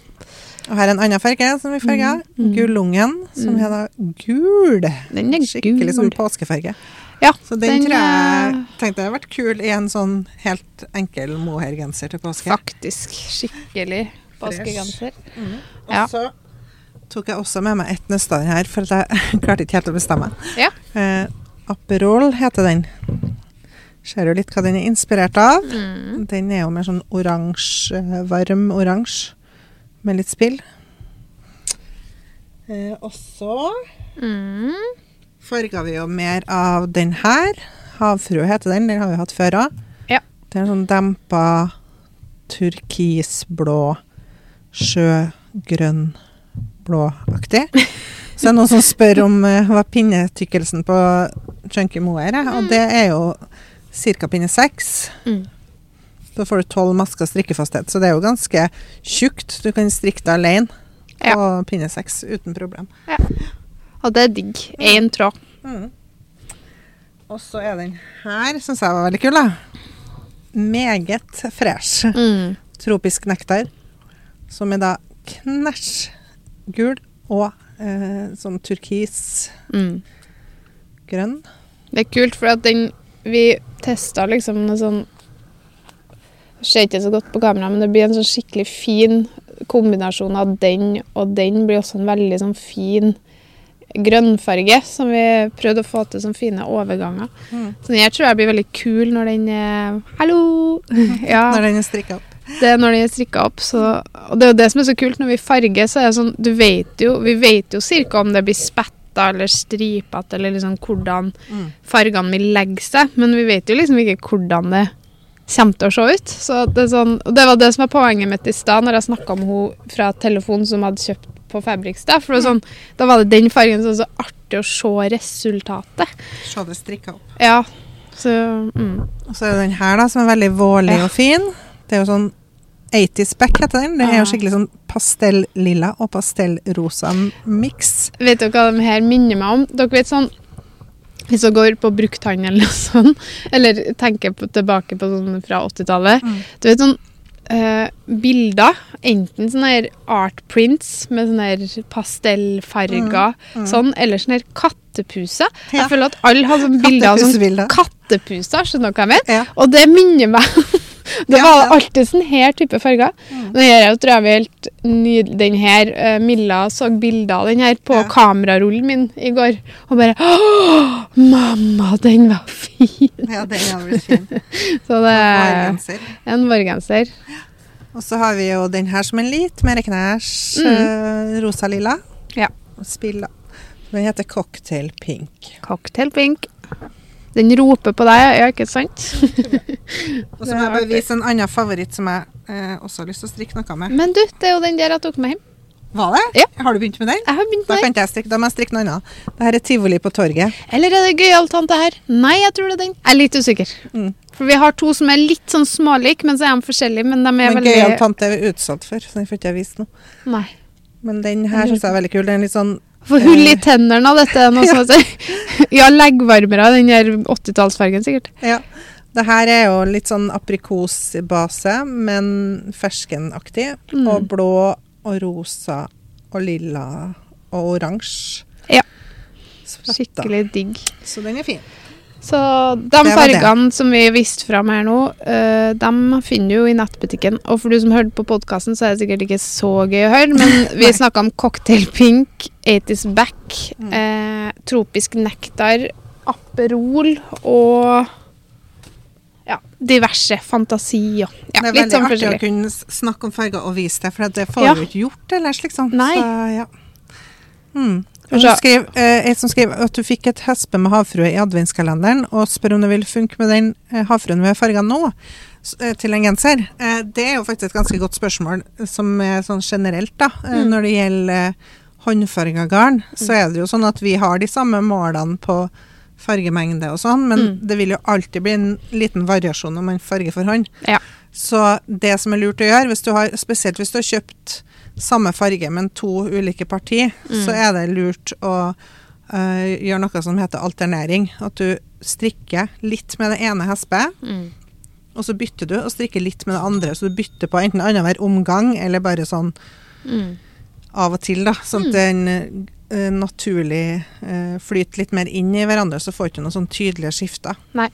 Og her er en annen farge som vi farger. Mm, mm. Gullungen, som Mm. er da gul. Den er Skikkelig gul. sånn påskefarge. Ja, Så den, den tror jeg tenkte hadde vært kul i en sånn helt enkel mohairgenser til påske. Faktisk skikkelig påskegenser. Mm. Og Ja. så tok jeg også med meg et nøster her, for jeg *laughs* klarte ikke helt å bestemme. Ja. Eh, Aperol heter den. Ser jo litt hva den er inspirert av. Mm. Den er jo mer sånn oransje, varm oransje, med litt spill. Eh, og så Mm. farga vi jo mer av den her. Havfrue heter den. Den har vi hatt før òg. Ja. Det er en sånn dempa turkisblå, sjøgrønn blåaktig. *laughs* Så det er noen som spør om uh, hva pinnetykkelsen på Chunky Moer er, og det er jo ca. pinne seks. Mm. Da får du tolv masker strikkefasthet, så det er jo ganske tjukt. Du kan strikke det alene på pinne seks uten problem. Og det er digg. Én tråd. Mm. Og så er den her, syns jeg var veldig kul. Da. Meget fresh. Mm. Tropisk nektar. Som er da knæsj gul og eh, sånn turkis Mm. grønn. Det er kult, for at den Vi testa liksom noe sånn ser ikke så godt på kamera, men det blir en sånn skikkelig fin kombinasjon av den og den. blir også en veldig sånn fin grønnfarge, som vi prøvde å få til som fine overganger. Mm. Så den her tror jeg blir veldig kul når den er Hallo! *laughs* ja. Når den er strikka opp. Det er når den er strikka opp. Så, og det er jo det som er så kult når vi farger, så er det sånn Du vet jo Vi vet jo cirka om det blir spetta eller stripete, eller liksom hvordan Mm. fargene vil legge seg, men vi vet jo liksom ikke hvordan det kommer til å se ut. Så det, sånn, det var det som var poenget mitt i stad, når jeg snakka med hun fra telefonen som hadde kjøpt på Fabrikstad. For var sånn, da var det den fargen som var så artig å se resultatet. Se det strikka opp. Ja, så mm. Og så er det den her, da, som er veldig vårlig Ja. og fin. Det er jo sånn 80 back heter den. Det er jo skikkelig sånn pastellilla og pastellrosa miks. Vet dere hva de her minner meg om? Dere vet sånn Hvis du går på brukthandel og sånn, eller tenker på, tilbake på sånn fra 80-tallet Mm. Du vet sånn eh, bilder, enten sånne her art prints med sånne her pastellfarger, Mm. sånn, eller sånne her kattepuser. Ja. Jeg føler at alle har sånne *laughs* bilder av sånn kattepuser, skjønner du hva jeg mener? Ja. Og det minner meg Det var alltid sånn her type farger. Mm. Den her er jo, var helt nydelig. Den her, uh, Milla så bilder av den her på Ja. kamerarullen min i går, og bare mamma, den var fin! Ja, den er vel fin. *laughs* Så det er en vårgenser. Og så har vi jo den her som er litt mer knæsj. Mm. eh, rosa-lilla. Ja. Spilla. Den heter Cocktail Pink. Cocktail pink. Den roper på deg, ja, ikke sant? *laughs* Og så må jeg bare vise en annen favoritt som jeg eh, også har lyst til å strikke noe med. Men du, det er jo den der jeg tok med hjem. Var det? Ja. Har du begynt med den? Jeg har begynt Da med kan den. jeg strikke, da må jeg strikke noe annet. Dette er tivoli på torget. Eller er det gøyal tante her? Nei, jeg tror det er den. Jeg er litt usikker. Mm. For vi har to som er litt sånn smålike, men så er de forskjellige. Men de er Men veldig gøyal tante er vi utsatt for, så den får ikke jeg vist nå. Nei. Men den her syns jeg er veldig kul. Den er litt sånn For hull i Eh. tennene av dette noe *laughs* ja. heter Ja, leggvarmere, den der 80-tallsfargen sikkert. Ja. Det her er jo litt sånn aprikosbase, men ferskenaktig. Mm. Og blå og rosa og lilla og oransje. Ja. Skikkelig digg. Så den er fin. Så de fargene som vi viste fram her nå, uh, de finner du jo i nettbutikken. Og for du som hørte på podkasten, så er det sikkert ikke så gøy å høre, men *laughs* vi snakka om cocktail pink, 80's back, Mm. uh, tropisk nektar, Aperol og ja, diverse fantasier. ja, det er veldig sånn artig å kunne snakke om farger og vise det, for det får Ja. du ikke gjort ellers, liksom. Nei. Så, ja. Mm. Skrev, eh, som skrev at du fikk et hespe med havfrue i adventskalenderen, og spør om det vil funke med den eh, havfruen vi har farga nå, eh, til en genser. Eh, det er jo faktisk et ganske godt spørsmål, som er sånn generelt, da. Mm. Når det gjelder håndfarga garn, så er det jo sånn at vi har de samme målene på fargemengde og sånn, men Mm. det vil jo alltid bli en liten variasjon om man farger for hånd. Ja. Så det som er lurt å gjøre, hvis du har, spesielt hvis du har kjøpt samme farge, men to ulike parti, Mm. så er det lurt å uh, gjøre noe som heter alternering. At du strikker litt med det ene hespet, Mm. og så bytter du og strikker litt med det andre. Så du bytter på enten annenhver omgang, eller bare sånn Mm. av og til, da. Sånn at den uh, naturlig uh, flyter litt mer inn i hverandre, så får du ikke noen sånn tydelige skifter. Nei.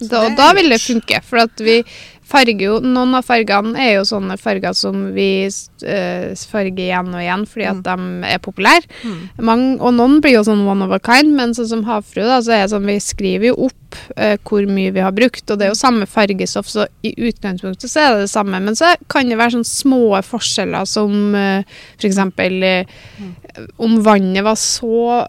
Da, det da vil det funke, for at vi farger jo Noen av fargene er jo sånne farger som vi uh, farger igjen og igjen fordi at de er populære. Mm. Mange, og noen blir jo sånn one of a kind, men sånn som havfrue, da, så er det sånn vi skriver jo opp uh, hvor mye vi har brukt, og det er jo samme fargestoff, så i utgangspunktet så er det det samme. Men så kan det være sånne små forskjeller som uh, f.eks. Uh, om vannet var så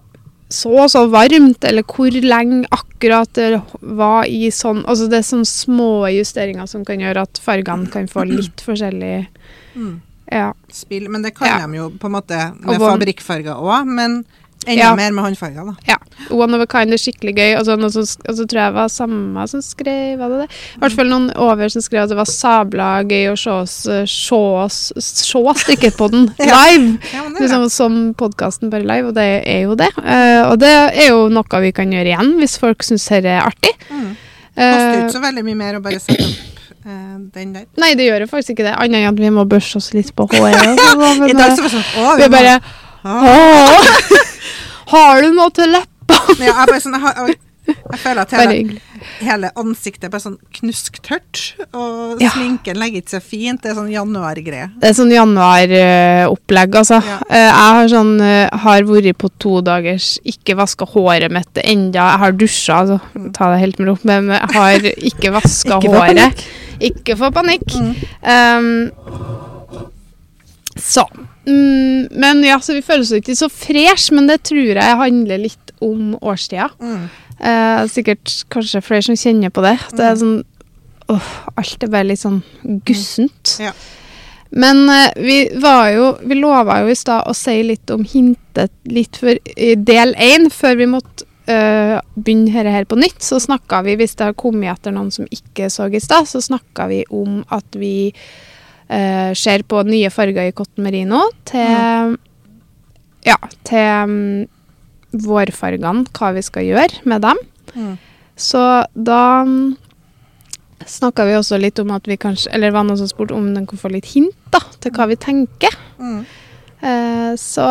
så og så varmt, eller hvor lenge akkurat det var i sånn Altså det er sånne små justeringer som kan gjøre at fargene kan få litt forskjellig Mm. Ja. Spill, men det kan Ja. de jo på en måte med fabrikkfarger òg, men enda Ja. mer med håndfarger, da. Ja. One of a kind er skikkelig gøy. Og så, altså, altså, tror jeg det var samme som skrev det det? I hvert fall noen over som skrev at det var sabla gøy å se oss eh, se oss se strikket på den *laughs* live. Ja, det det. Liksom, som podkasten bare live, og det er jo det. Uh, og det er jo noe vi kan gjøre igjen, hvis folk syns dette er artig. Mm. Koster Eh, ikke så veldig mye mer å bare sette opp den der. nei, det gjør jo faktisk ikke det, annet enn at vi må børste oss litt på håret. *laughs* I dag så var det sånn Å, vi vi bare Å. *laughs* Har du noe til leppene? Ja, jeg, sånn, jeg, har, jeg, føler at hele, hele ansiktet er bare sånn knusktørt. Og Ja. sminken legger ikke seg fint. Det er sånn januargreie. Det er sånn januaropplegg, altså. Ja. Eh, jeg har sånn eh, har vært på to dagers ikke vaska håret mitt enda. Jeg har dusja, altså. Ta det helt med ro. Men jeg har ikke vaska *laughs* håret. Ikke få panikk. Mm. Um, så. Mm, men ja, så vi føler oss ikke så fresh, men det tror jeg handler litt om årstida. Mm. Eh, sikkert kanskje flere som kjenner på det. At det er sånn åh, Alt er bare litt sånn gussent. Ja. Men eh, vi var jo Vi lova jo i stad å si litt om hintet litt for i del én, før vi måtte eh, begynne dette her på nytt. Så snakka vi, hvis det har kommet etter noen som ikke så i stad, så snakka vi om at vi eh, ser på nye farger i cotton merino til Ja, til um, vårfargene, hva vi skal gjøre med dem. Mm. Så da um, snakka vi også litt om at vi kanskje Eller var noen som spurte om den kunne få litt hint da, til hva vi tenker. Mm. Uh, så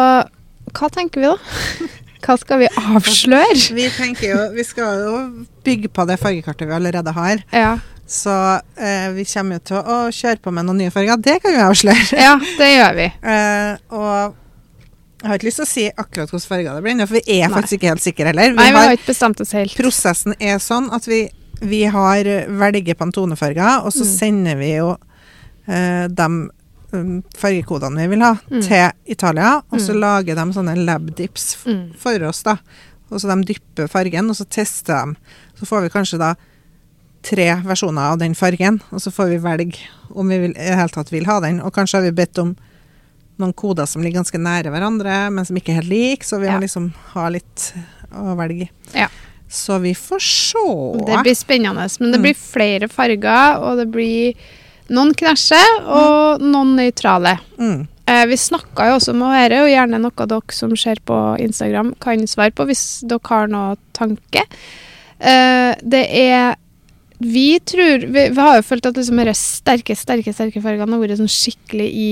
hva tenker vi, da? *laughs* Hva skal vi avsløre? Vi tenker jo Vi skal jo bygge på det fargekartet vi allerede har. Ja, Så eh, vi kommer jo til å kjøre på med noen nye farger. Det kan vi avsløre. ja det gjør vi. *laughs* Eh, og jeg har ikke lyst til å si akkurat hvilke farger det blir, for vi er Nei. faktisk ikke helt sikre heller. Vi Nei, vi har, har ikke bestemt oss helt. prosessen er sånn at vi, vi har velger pantonefarger, og så Mm. sender vi jo eh, de um, fargekodene vi vil ha, Mm. til Italia, og så Mm. lager de sånne labdips Mm. for oss, da. Og så de dypper fargen, og så tester de. Så får vi kanskje da tre versjoner av den fargen, og så får vi velge om vi vil, i det hele tatt vil ha den. Og kanskje har vi bedt om noen koder som ligger ganske nære hverandre, men som ikke er helt like, så vi Ja. må liksom ha litt å velge i. Ja. Så vi får se. Det blir spennende. Men det Mm. blir flere farger, og det blir noen knæsjer og noen nøytrale. Mm. Eh, vi snakka jo også om å være, og gjerne noe dere som ser på Instagram kan svare på hvis dere har noe tanke. Eh, det er Vi tror Vi, vi har jo følt at liksom de sterke, sterke sterke fargene har vært sånn skikkelig i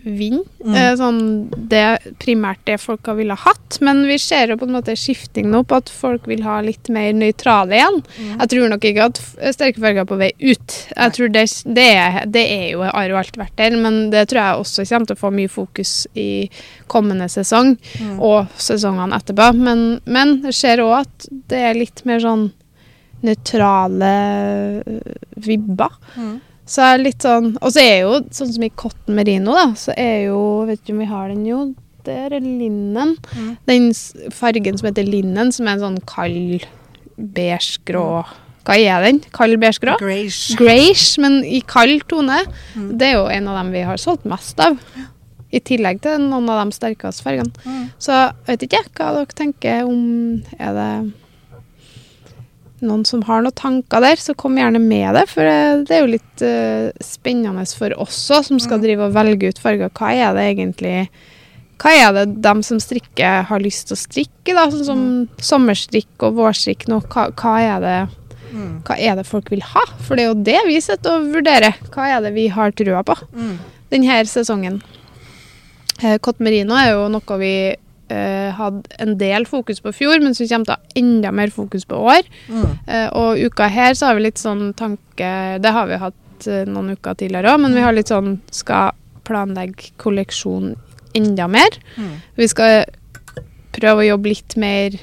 vind. Mm. Eh, sånn, det primært det folk har ville hatt, men vi ser jo på en måte skifting nå på at folk vil ha litt mer nøytrale igjen. Mm. Jeg tror nok ikke at sterke farger er på vei ut. Jeg tror det, det, er, det er jo, har jo alltid vært der, men det tror jeg også kommer til å få mye fokus i kommende sesong Mm. og sesongene etterpå. Men, men jeg ser òg at det er litt mer sånn nøytrale øh, vibber. Mm. Så er det litt sånn Og så er jo sånn som i cotton merino, da, så er jo Vet ikke om vi har den jo. Det er linnen. Mm. Den fargen som heter linnen, som er en sånn kald beige-grå Hva er den? Kald beige-grå? Grayish. Grayish, men i kald tone. Mm. Det er jo en av dem vi har solgt mest av. I tillegg til noen av de sterkeste fargene. Mm. Så jeg vet ikke hva dere tenker om Er det noen som har noen tanker der, så kom gjerne med det. For det, det er jo litt uh, spennende for oss òg, som skal Mm. drive og velge ut farger. Hva er det egentlig Hva er det de som strikker, har lyst til å strikke? da, Sånn som sommerstrikk og vårstrikk nå. Hva, hva, er det, Mm. hva er det folk vil ha? For det er jo det vi sitter og vurderer. Hva er det vi har trua på Mm. denne sesongen? Eh, merino er jo noe vi eh, hadde en del fokus på fjor, men som kommer til å ha enda mer fokus på år. Mm. Uh, og uka her så har vi litt sånn tanke Det har vi hatt uh, noen uker tidligere òg, men vi har litt sånn skal planlegge kolleksjon enda mer. Mm. Vi skal prøve å jobbe litt mer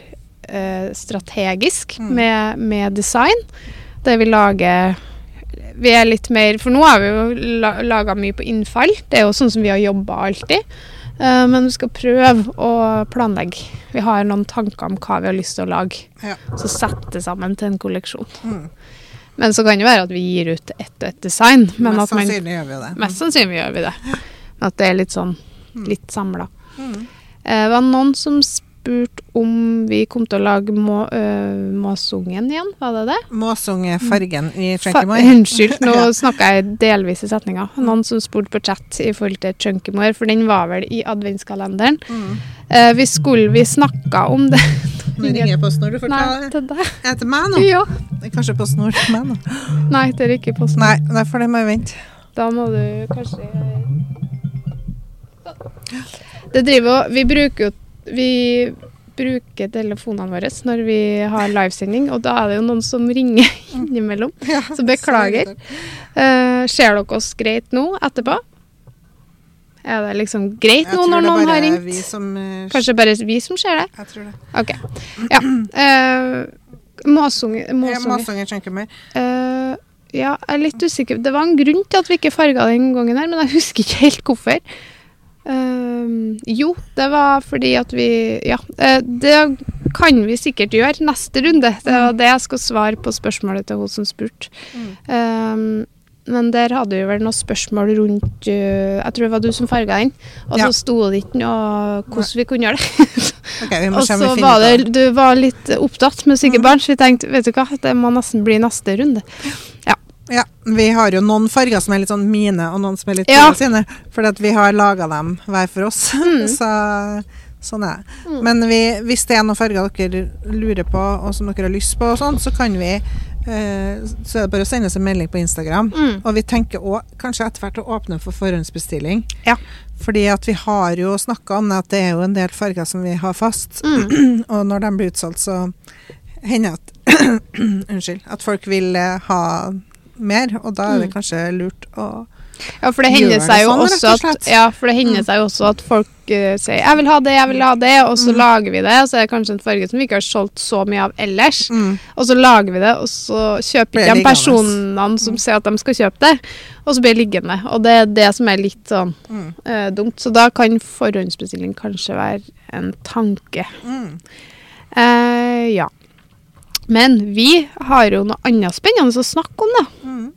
strategisk Mm. med, med design. Der vi lager Vi er litt mer For nå har vi jo la, laga mye på innfall. Det er jo sånn som vi har jobba alltid. Eh, men vi skal prøve å planlegge. Vi har noen tanker om hva vi har lyst til å lage. Ja. Så sette sammen til en kolleksjon. Mm. Men så kan det være at vi gir ut ett og ett design. Men Mest at man, sannsynlig gjør vi det. mest sannsynlig gjør vi det. Men at det er litt sånn litt samla. Mm. Eh, Det var noen som spurte om vi kom til å lage må, øh, Måsungen igjen, var det det? Måsungefargen i Chunky Moy. Unnskyld, nå *laughs* snakka jeg delvis i setninga. Noen som spurte på chat i forhold til Chunky for den var vel i adventskalenderen. Mm. Eh, vi skulle vi snakka om det *laughs* Nå ringer jeg PostNord. Du får ta Nei, til deg. Er det til meg nå? Ja. Kanskje PostNord til meg nå? Nei, det er ikke sånn. Nei, derfor det må jeg vente. Da må du kanskje Det driver Vi bruker jo Vi bruker telefonene våre når vi har livesending, og da er det jo noen som ringer *laughs* innimellom. *laughs* Ja, Så beklager. Uh, ser dere oss greit nå etterpå? Er det liksom greit nå når noen har ringt? Som, uh, Kanskje bare vi som ser det? Jeg tror det. OK. Ja. Uh, Måsunger. Ja, måsunge. Måsunger Chunky Moy. Eh, ja, jeg er litt usikker. Det var en grunn til at vi ikke farga den gangen her, men jeg husker ikke helt hvorfor. Eh, jo, det var fordi at vi Ja, eh, det kan vi sikkert gjøre neste runde. Det var det jeg skal svare på spørsmålet til hun som spurte. Mm. Eh, men der hadde vi vel noen spørsmål rundt eh, Jeg tror det var du som farga den. Og så Ja. sto det ikke noe hvordan vi kunne gjøre det. *laughs* Ok, vi må Og så var det, du var litt opptatt med syke barn, så vi tenkte vet du hva, det må nesten bli neste runde. Ja, vi har jo noen farger som er litt sånn mine, og noen som er litt Ja. Sine. Fordi vi har laga dem hver for oss. *laughs* så sånn er det. Mm. Men vi, hvis det er noen farger dere lurer på, og som dere har lyst på, og sånn, så kan vi eh, Så er det bare å sende oss en melding på Instagram. Mm. Og vi tenker òg kanskje etter hvert å åpne for forhåndsbestilling. Ja. Fordi at vi har jo snakka om at det er jo en del farger som vi har fast. Mm. *clears throat* Og når de blir utsolgt, så hender at *clears throat* Unnskyld. At folk vil eh, ha mer, og da er det Mm. kanskje lurt å Ja, for det hender seg jo sånn, også og at, ja, Mm. også at folk uh, sier 'jeg vil ha det, jeg vil ha det', og så Mm. lager vi det, og så er det kanskje en farge som vi ikke har solgt så mye av ellers. mm, Og så lager vi det, og så kjøper ikke de personene som sier at de skal kjøpe det, og så blir det liggende. Og det er det som er litt sånn mm, eh, dumt. Så da kan forhåndsbestilling kanskje være en tanke. mm. Eh, ja. Men vi har jo noe annet spennende å snakke om, da. Mm.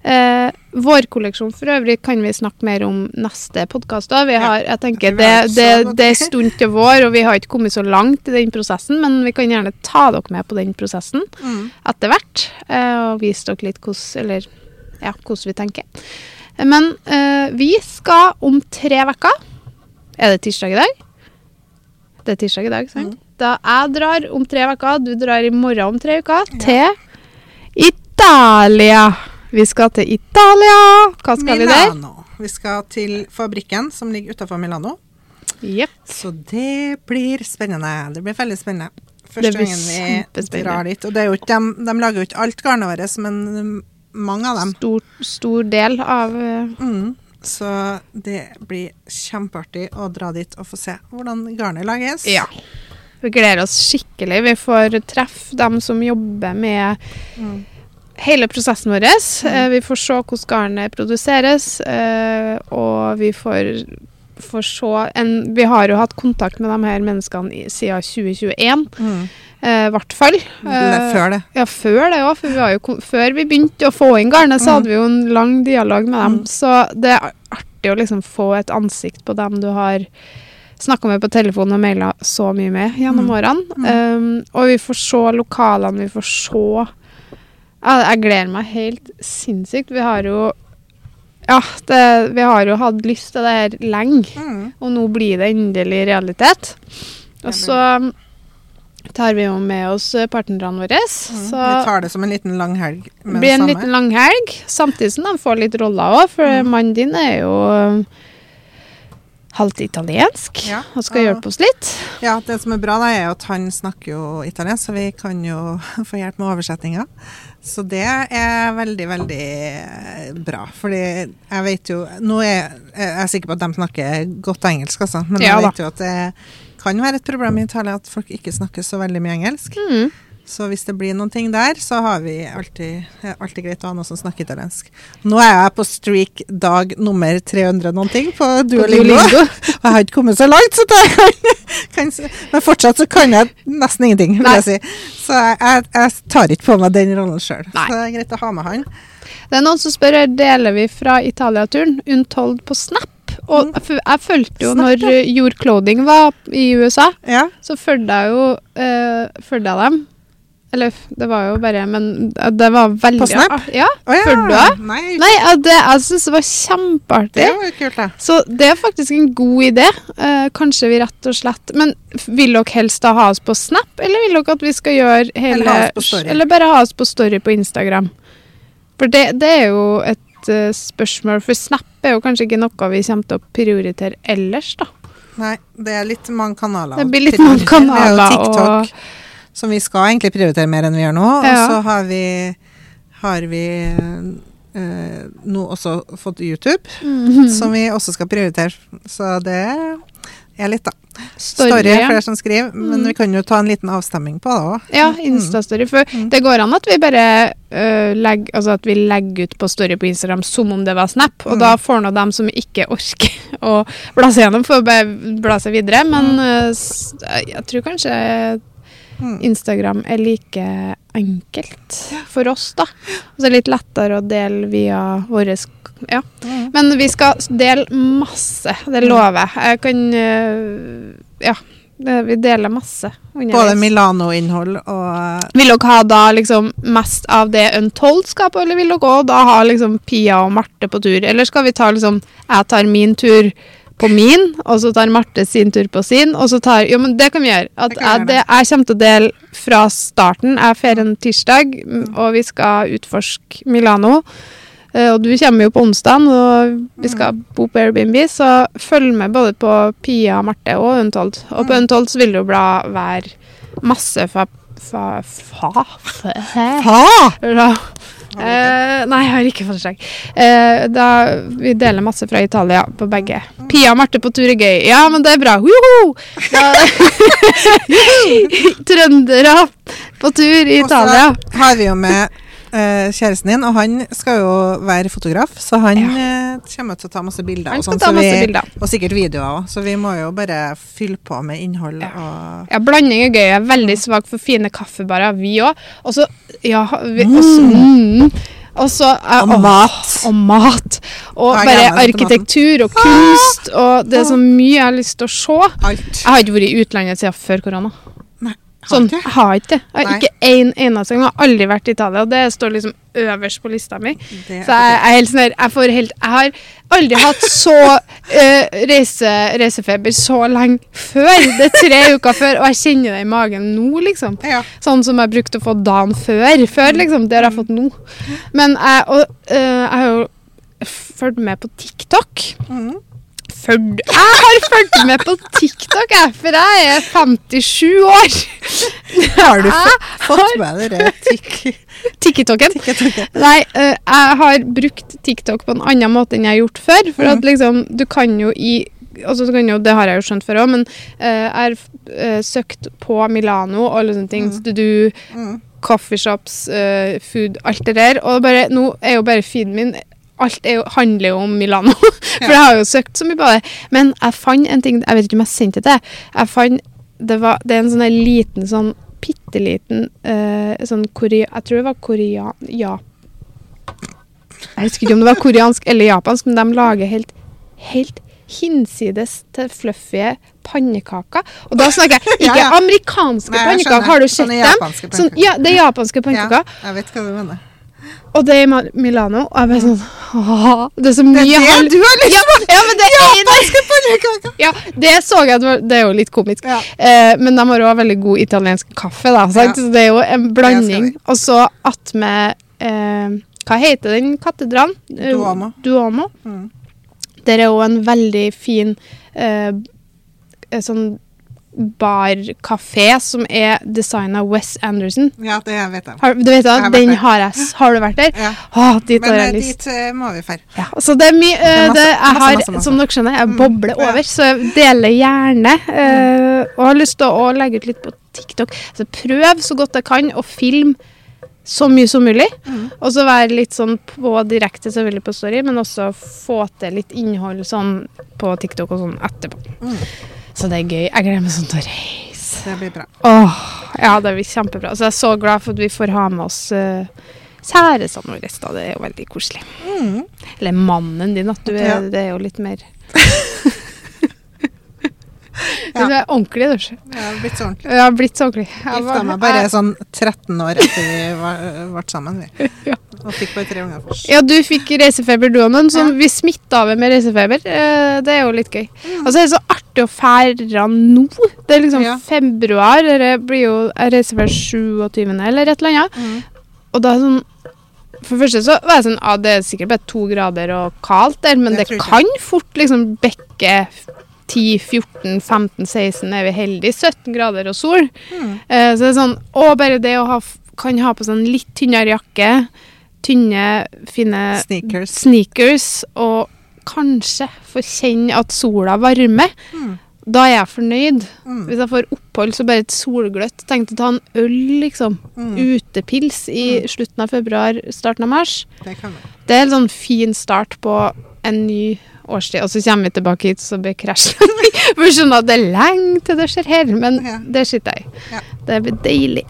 Eh, vårkolleksjon for øvrig kan vi snakke mer om neste podkast. Jeg tenker det, det, det er stund til vår, og vi har ikke kommet så langt i den prosessen, men vi kan gjerne ta dere med på den prosessen Mm. etter hvert, eh, og vise dere litt hvordan, eller, ja, vi tenker. Men eh, vi skal om tre uker Er det tirsdag i dag? Det er tirsdag i dag, sant? Mm. Da jeg drar om tre uker, du drar i morgen om tre uker, til Italia. Vi skal til Italia. Hva skal vi der? Milano. Vi skal til fabrikken som ligger utafor Milano. Yep. Så det blir spennende. Det blir veldig spennende. Første gangen vi drar dit. Og det jo dem, de lager jo ikke alt garnet vårt, men um, mange av dem. Stor, stor del av eh, Mm. Så det blir kjempeartig å dra dit og få se hvordan garnet lages. Ja. Vi gleder oss skikkelig. Vi får treffe dem som jobber med Mm. hele prosessen vår. Mm. Vi får se hvordan garnet produseres, eh, og vi får, får se en, Vi har jo hatt kontakt med de her menneskene i, siden 2021, Mm. eh, i hvert fall. Eh, Før det. Ja, før det òg. For vi før vi begynte å få inn garnet, så Mm. hadde vi jo en lang dialog med dem. Mm. Så det er artig å liksom få et ansikt på dem du har snakka med på telefon og maila så mye med gjennom Mm. årene. Um, og vi får se lokalene, vi får se Jeg gleder meg helt sinnssykt. Vi har jo Ja, det, vi har jo hatt lyst til det her lenge. Mm. Og nå blir det endelig realitet. Og så tar vi jo med oss partnerne våre. Mm. Så Vi tar det som en liten langhelg det med blir det en liten liten langhelg, samtidig som de får litt roller òg. For Mm. mannen din er jo halvt italiensk Ja, og skal hjelpe oss litt. Ja, det som er bra, da, er at han snakker jo italiensk, så vi kan jo *laughs* få hjelp med oversettinga. Så det er veldig, veldig eh, bra. Fordi jeg vet jo Nå er jeg er sikker på at de snakker godt engelsk, altså. Men Ja jeg vet jo at det kan være et problem i Italia at folk ikke snakker så veldig mye engelsk. Mm. Så hvis det blir noen ting der, så har vi alltid, alltid greit å ha noen som snakker italiensk. Nå er jeg på streak dag nummer 300 noen ting på Duolingo. Duolingo. *laughs* Og jeg har ikke kommet så langt, så jeg kan, *laughs* kan Men fortsatt så kan jeg nesten ingenting, vil jeg si. Så jeg, jeg, jeg tar ikke på meg den rollen sjøl. Så det er greit å ha med han. Det er noen som spør deler vi fra Italia-turen Untold på Snap. Og jeg fø- fulgte jo Snart, når eh, Clothing var i USA, Ja. så fulgte jeg jo fulgte jeg dem. Eller det var jo bare Men det var veldig På Snap? Ja. Oh, ja. Fulgte du det? Nei, Nei, det, jeg syns det var kjempeartig. det var jo kult, det. Så det er faktisk en god idé. Eh, kanskje vi rett og slett Men vil dere helst da ha oss på Snap, eller vil dere at vi skal gjøre hele Eller ha oss på Story. Eller bare ha oss på Story på Instagram? For det, det er jo et uh, spørsmål, for Snap er jo kanskje ikke noe vi kommer til å prioritere ellers, da. Nei, det er litt mange kanaler. Det blir litt mange kanaler. Det er jo TikTok, som vi skal egentlig prioritere mer enn vi gjør nå. Og så har vi, har vi eh, nå også fått YouTube, Mhm. som vi også skal prioritere. Så det er litt, da. Story, Story ja. flere som skriver, men Mm. vi kan jo ta en liten avstemming på det òg. Ja, Insta-story. For Mm. det går an at vi bare øh, legger Altså at vi legger ut på Story på Instagram som om det var Snap, og Mm. da får nå dem som ikke orker å bla seg gjennom, får bla seg videre. Men øh, jeg tror kanskje Mm. Instagram er like enkelt for oss, da. Og så er det litt lettere å dele via våre Ja. Mm. Men vi skal dele masse, det lover jeg. Jeg kan øh, Ja. Vi deler masse. Både. Milano-innhold og Vil dere ha da liksom mest av det Untold skal på, eller vil dere også da ha liksom Pia og Marte på tur? Eller skal vi ta liksom Jeg tar min tur på min, og så tar Marte sin tur på sin, og så tar Jo, men det kan vi gjøre. At Det jeg, det, jeg kommer til å dele fra starten. Jeg feirer en tirsdag, mm, og vi skal utforske Milano. Eh, Og du kommer jo på onsdag, og vi skal bo på Airbnb, så følg med både på Pia, Marte og Untold. Og på Mm. Untold så vil det jo bla være masse fa... fa... fa... fa Ha! Eh, nei, jeg har ikke fått skjegg. Eh, da, vi deler masse fra Italia på begge. Pia og Marte på tur er gøy. Ja, men det er bra. Woho! *laughs* *laughs* Trøndere på tur i Italia. Og så har vi jo med kjæresten din, og han skal jo være fotograf, så han eh, kommer til å ta masse bilder. Han og skal sånn, ta så masse vi- bilder. Og sikkert videoer òg, så vi må jo bare fylle på med innhold Ja. og Ja, blanding er gøy. Jeg er veldig svak for fine kaffebarer, vi òg. Og så Ja, vi også, mm. Og så eh, Og mat. Og mat. Og ja, bare arkitektur og kunst. Og det er så mye jeg har lyst til å se. alt. Jeg har ikke vært i utlandet siden før korona. Sånn, har ikke det. Jeg har ikke en eneste gang. Jeg har aldri vært i Italia, og det står liksom øverst på lista mi. Så jeg, jeg helt sånn her, jeg får helt Jeg har aldri hatt så uh, *laughs* reise, reisefeber så lenge før. Det er tre uker før, og jeg kjenner det i magen nå, liksom. ja. Sånn som jeg brukte å få dagen før. Før, liksom. Det har jeg fått nå. Men jeg, og, uh, jeg har jo fulgt med på TikTok. Mhm. Følg, jeg har fulgt med på TikTok, jeg, for jeg er 57 år. Har du fått, fått med tikk- TikToken. TikTok? Nei, jeg har brukt TikTok på en annen måte enn jeg har gjort før. For at liksom, du kan jo i altså, jo, Det har jeg jo skjønt før òg, men jeg jeg har uh, søkt på Milano og alle sånne ting. Mm. Du, Mm. coffeeshops, uh, food, alt det der. Og bare, nå er jo bare feeden min Alt jo, handler jo om Milano. *laughs* For Ja. jeg har jo søkt så mye på det. Men jeg fant en ting Jeg vet ikke om jeg sendte det til. Jeg fant det, var, det er en sånn liten sånn bitte liten uh, sånn korea, Jeg tror det var korean... Ja. Jeg husker ikke om det var koreansk eller japansk, men de lager helt, helt hinsides til fluffy pannekaker. Og da snakker jeg *laughs* ikke Ja, ja. amerikanske Nei, jeg pannekaker. Har du sett dem? Sånn, ja, det er japanske pannekaker. Ja, jeg vet hva du mener. Og det er i Milano. Og jeg bare sånn Haha. Det er så mye Det er det du har lyst ja, ja, men det er ja, det så jeg. Det, er jo litt komisk. Ja. Eh, men de har òg veldig god italiensk kaffe, da. Så det er jo en blanding. Og så attmed eh, Hva heter den katedralen? Eh, Duomo. Duomo. Mm. Der er òg en veldig fin eh, sånn barkafé som er designa Wes Anderson. Ja, det vet jeg. Har, du vet Jeg har vært Den har jeg. Har du vært der? Ja. Å, dit Men har eh, jeg lyst. dit eh, må vi dra. Ja, så det er mye uh, masse, det, Jeg har, masse, masse. som dere skjønner, jeg Mm, bobler mm. over, så jeg deler gjerne. Uh, og har lyst til å legge ut litt på TikTok. Så prøv så godt jeg kan å filme så mye som mulig. Mm. Og så være litt sånn på direkte, selvfølgelig på Story, men også få til litt innhold sånn på TikTok og sånn etterpå. Mm. Så det er gøy. Jeg gleder meg sånn til å reise. Det blir bra. Åh, ja, det blir kjempebra. Så jeg er så glad for at vi får ha med oss uh, kjærestene våre. Det er jo veldig koselig. Mm. Eller mannen din, at du er, Ja. det er jo litt mer *laughs* Ja. Du er ordentlig, du. Jeg har blitt så ordentlig. Jeg har blitt så ordentlig. Jeg Gifta meg bare jeg- sånn 13 år etter vi var, ble sammen. Vi. *laughs* Ja. Og fikk bare tre unger først. Ja, du fikk reisefeber du òg, men Ja. vi smitta over med reisefeber. eh, Det er jo litt gøy. Mm. Og så er det så artig å feire nå. Det er liksom Ja. februar. Det blir jo reisefeber 27., eller et eller annet. Mm. Og da er det sånn For det første så var jeg sånn ah, det er sikkert bare to grader og kaldt der, men Det det, kan fort liksom bekke 10, 14, 15, 16 er vi heldige. 17 grader og sol. Mm. Eh, så det er sånn Å, bare det å ha Kan ha på sånn litt tynnere jakke, tynne, fine Sneakers. sneakers, og kanskje få kjenne at sola varmer. Mm. Da er jeg fornøyd. Mm. Hvis jeg får opphold, så bare et solgløtt. Tenkte å ta en øl, liksom. Mm. Utepils i slutten av februar, starten av mars. Det kan. Det er en sånn fin start på en ny årstid. Og så kommer vi tilbake hit, så blir krasjen *laughs* For skjønner at det er lenge til det skjer her, men Ja. det sitter jeg i. Ja. Det blir deilig.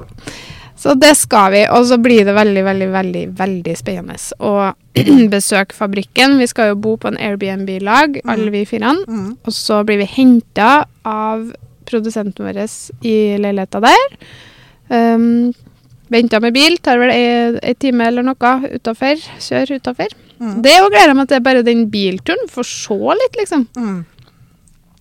Så det skal vi, og så blir det veldig, veldig, veldig veldig spennende å *clears throat* besøke fabrikken. Vi skal jo bo på en Airbnb-lag, alle vi fire. Mm. Og så blir vi henta av produsenten vår i leiligheta der. Um, Venta med bil, tar vel ei time eller noe utafor. Kjør utafor. Mm. Det jo gleder jeg meg til, bare den bilturen. Få se litt, liksom. Mm.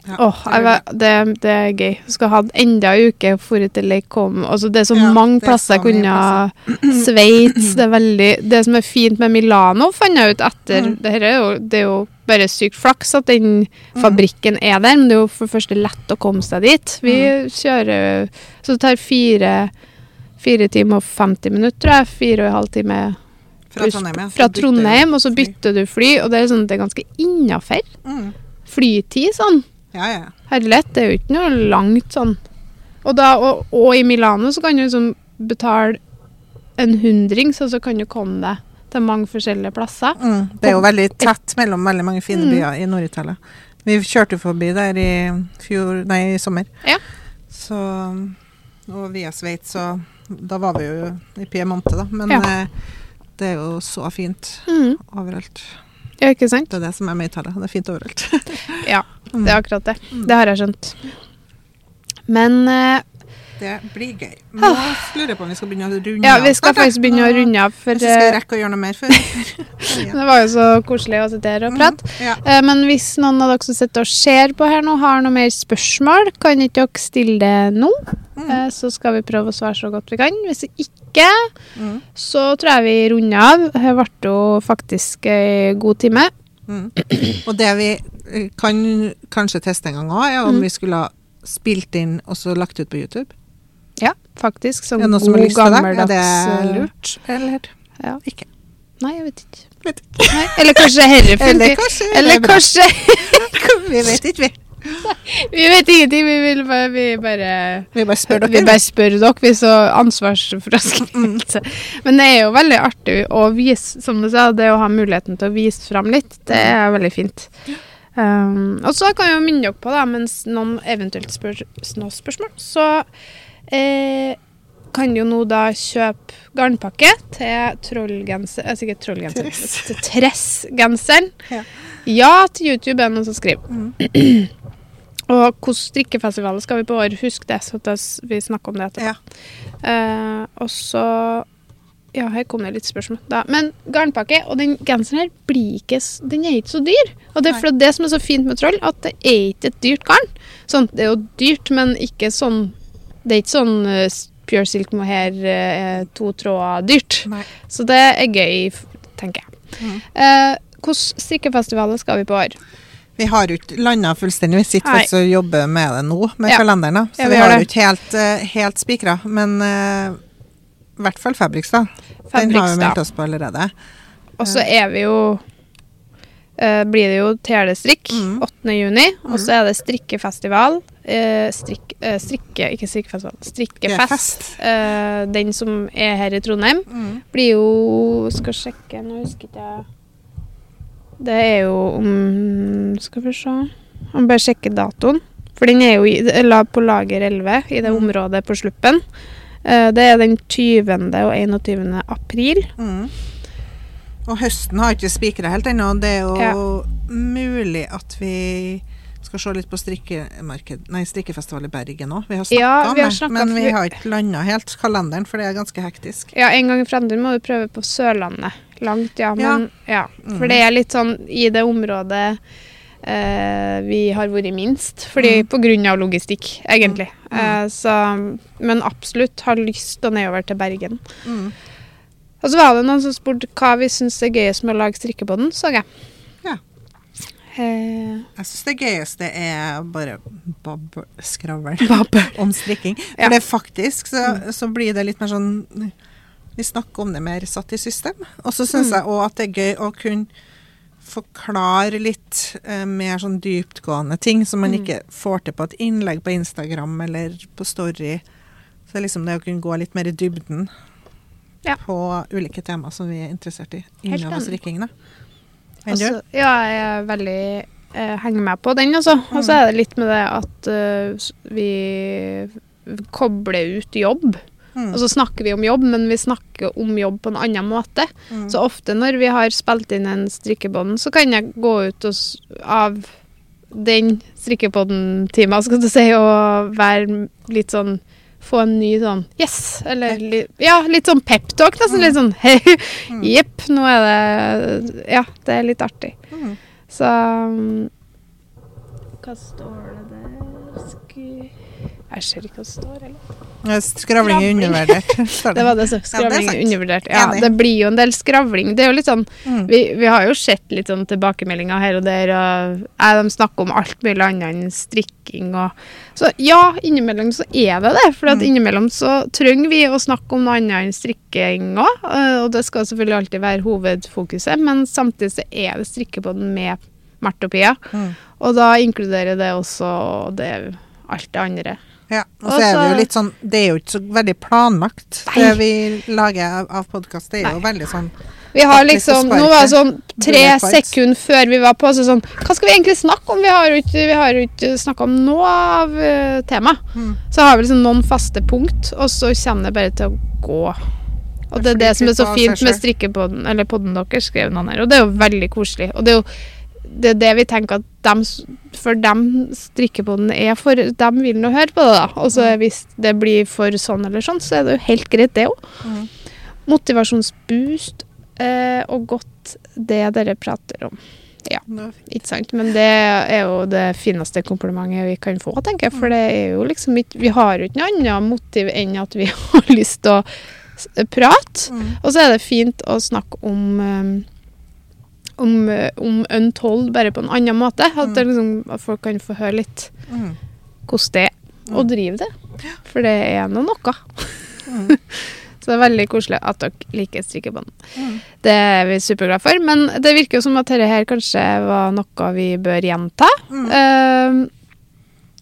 Ja, det jeg, det, det er gøy. Skal ha enda en uke for til jeg kom. Altså, det er så Ja, mange er plasser jeg kunne Sveits. Det er veldig Det som er fint med Milano, fant jeg ut etter Mm. det, er jo, det er jo bare sykt flaks at den fabrikken er der, men det er jo for det første lett å komme seg dit. Vi Mm. kjører Så det tar fire, fire timer og 50 minutter, tror jeg. Fire og en halv time Fra Trondheim, ja. fra Trondheim, og så bytter du fly, og det er, sånn, det er ganske innafor. Mm. Flytid, sånn. Ja, ja. Herlighet, det er jo ikke noe langt sånn. Og, da, og, og i Milano så kan du liksom betale en hundring, så, så kan du komme deg til mange forskjellige plasser. Mm. Det er jo veldig tett mellom veldig mange fine Mm. byer i Nord-Italia. Vi kjørte forbi der i fjor, nei, i sommer. Ja. Så, og via Sveits, og da var vi jo i Piemonte, da. Men Ja. eh, det er jo så fint Mm. overalt. Ja, ikke sant? Det er det som er med Italia. Det er fint overalt. *laughs* Ja, det er akkurat det. Mm. Det har jeg skjønt. Men eh, Det blir gøy. Nå lurer jeg på om vi skal begynne å runde av. ja, vi skal faktisk begynne å runde av, for vi skal eh, rekke å gjøre noe mer før. *laughs* det var jo så koselig å sitte her og prate. Mm, ja. Eh, Men hvis noen av dere som sitter og ser på her nå, har noe mer spørsmål, kan ikke dere stille det nå? Mm. Eh, Så skal vi prøve å svare så godt vi kan. Hvis ikke, Mm. så tror jeg vi runder av. Det ble jo faktisk ei god time. Mm. Og det vi kan kanskje teste en gang òg, er om Mm. vi skulle ha spilt inn og så lagt ut på YouTube. Ja, faktisk. Har god gammeldags eh, lurt? Eller Ja. ikke? Nei, jeg vet ikke. Vet Nei, eller kanskje herre Eller kanskje Eller er kanskje *laughs* Vi vet ikke, vi. Vi vet ingenting. Vi vil bare, vi bare Vi bare spør dere. Vi bare spør dere, vi så ansvarsfraskrivelse. Men det er jo veldig artig å vise, som du sa, det å ha muligheten til å vise fram litt, det er veldig fint. Um, og så kan jeg jo minne dere på, da, mens noen eventuelt spør noen spørsmål, så eh, kan jo nå da kjøpe garnpakke til trollgenser altså ikke trollgenser, til tressgenseren. Ja. Ja til YouTube er noen som skriver. Mm. *clears throat* Og hvilke strikkefestivaler skal vi på år? Husk det, så at vi snakker om det etterpå. Ja. Eh, og så Ja, her kom det litt spørsmål. Da. Men garnpakke og den genseren her blir ikke, den er ikke så dyr. Og det er for det som er så fint med troll, at det er ikke et dyrt garn. Sånn, det er jo dyrt, men ikke sånn Det er ikke sånn eh, pure silk mohair uh, to tråder dyrt. Nei. Så det er gøy, tenker jeg. Mm. Eh, Hvilke strikkefestivaler skal vi på år? Vi har jo ikke landa fullstendig. Vi sitter Nei. faktisk og jobber med det nå, med Ja. kalenderen. Så Ja, vi vi har jo ikke helt, uh, helt spikra. Men eh, i hvert fall Fabrikstad. Den har vi meldt oss på allerede. Og så er vi jo eh, blir det jo telestrikk Mm. 8. juni, og så er det strikkefestival. Eh, strikk, eh, strikke, ikke strikkefestival, strikkefest. Fest. Eh, den som er her i Trondheim, Mm. blir jo Skal sjekke, nå husker ikke jeg Det er jo om Skal vi se må bare sjekke datoen. For den er jo i, på lager 11, i det Mm. området på Sluppen. Eh, det er den 20. og 21. april. Mm. Og høsten har ikke spikra helt ennå. Det er jo Ja. mulig at vi skal se litt på nei, strikkefestival i Bergen òg. Vi har snakka Ja, om det, men vi har ikke landa helt kalenderen, for det er ganske hektisk. Ja, en gang i fremtiden må du prøve på Sørlandet. Langt, ja. Men ja. For Mm. det er litt sånn i det området eh, vi har vært minst. Fordi Mm. på grunn av logistikk, egentlig. Mm. Eh, så, men absolutt har lyst å nedover til Bergen. Mm. Og så var det noen som spurte hva vi syns er gøyest med å lage strikkepodden, så jeg. Eh, Jeg syns det gøyeste er bare babb- skravl *laughs* om strikking. For Ja. Mm. det faktisk så, så blir det litt mer sånn Vi snakker om det mer satt i system. Og så syns Mm. jeg òg at det er gøy å kunne forklare litt eh, mer sånn dyptgående ting som man Mm. ikke får til på et innlegg på Instagram eller på Story. Så det er liksom det å kunne gå litt mer i dybden Ja. på ulike temaer som vi er interessert i Helt enig. Altså, ja, jeg er veldig eh, henger med på den, altså. Og så er det litt med det at uh, vi kobler ut jobb. Mm. Og så snakker vi om jobb, men vi snakker om jobb på en annen måte. Mm. Så ofte når vi har spilt inn en strikkebånd, så kan jeg gå ut og, av den strikkebånden-tima, skal du si, og være litt sånn få en ny sånn yes, eller Pep. li, ja, litt sånn peptalk. Nesten Mm. litt sånn *laughs* hei, Mm. jepp, nå er det Ja, det er litt artig. Mm. Så um, Hva står det der Sku... Jeg ser ikke hva det *laughs* *laughs* står, eller? Skravling er undervurdert. Det var det som Ja, det er skravling sant. er undervurdert. Ja, Enig. det blir jo en del skravling. Det er jo litt sånn Mm. vi, vi har jo sett litt sånn tilbakemeldinger her og der, og ja, de snakker om alt mulig annet enn strikking og Så ja, innimellom så er det det. For at Mm. innimellom så trenger vi å snakke om noe annet enn strikking òg. Og det skal selvfølgelig alltid være hovedfokuset, men samtidig så er det strikkepodden med Marte og Pia. Mm. Og da inkluderer det også det, alt det andre. Ja, og så er det jo litt sånn Det er jo ikke så veldig planlagt, Nei. det vi lager av, av podkast. Det er jo veldig sånn Vi har liksom, Nå var det sånn tre sekunder før vi var på, så sånn Hva skal vi egentlig snakke om? Vi har jo ikke, vi har ikke snakka om noe av uh, temaet. mm. Så har vi liksom noen faste punkt, og så kommer det bare til å gå. Og det er Det det som er så fint med strikkepodden, eller podden deres, skrev noen her. Og det er jo veldig koselig. Og det er jo det, er det vi tenker at dem, for dem strikkepodden er for, dem vil nå høre på det, da. Og så hvis det blir for sånn eller sånn, så er det jo helt greit, det òg. Mm. Motivasjonsboost eh, og godt det dere prater om. Ja, Ikke sant? Men det er jo det fineste komplimentet vi kan få, tenker jeg. For det er jo liksom ikke Vi har jo ikke noe annet motiv enn at vi *laughs* har lyst til å prate. Mm. Og så er det fint å snakke om um, om, eh, om Untold bare på en annen måte. At, mm. liksom, folk kan få høre litt Mm. hvordan det er å drive det. For det er nå noe. Mm. *laughs* Så det er veldig koselig at dere liker strikkebånd. Mm. Det er vi superglade for. Men det virker jo som at dette her kanskje var noe vi bør gjenta. Mm. Eh,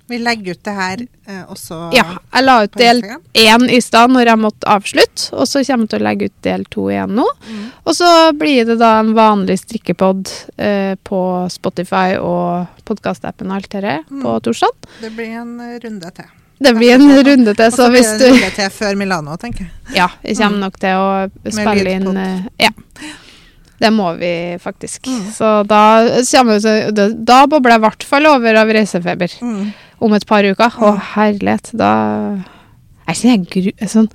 Vi legger ut det her eh, også ja, jeg la ut del én i stad når jeg måtte avslutte, og så kommer jeg til å legge ut del to igjen nå. Mm. Og så blir det da en vanlig strikkepod eh, på Spotify og podkastappen og alt dette Mm. på torsdag. Det blir en runde til. Det blir en runde til, Og så så blir det en runde til før Milano, tenker jeg. Ja, vi kommer nok til å spille inn eh, Ja. Det må vi faktisk. Mm. Så da, da bobler jeg i hvert fall over av reisefeber Mm. Om et par uker. Å, Mm. herlighet. Da Jeg kjenner jeg gru... Sånn,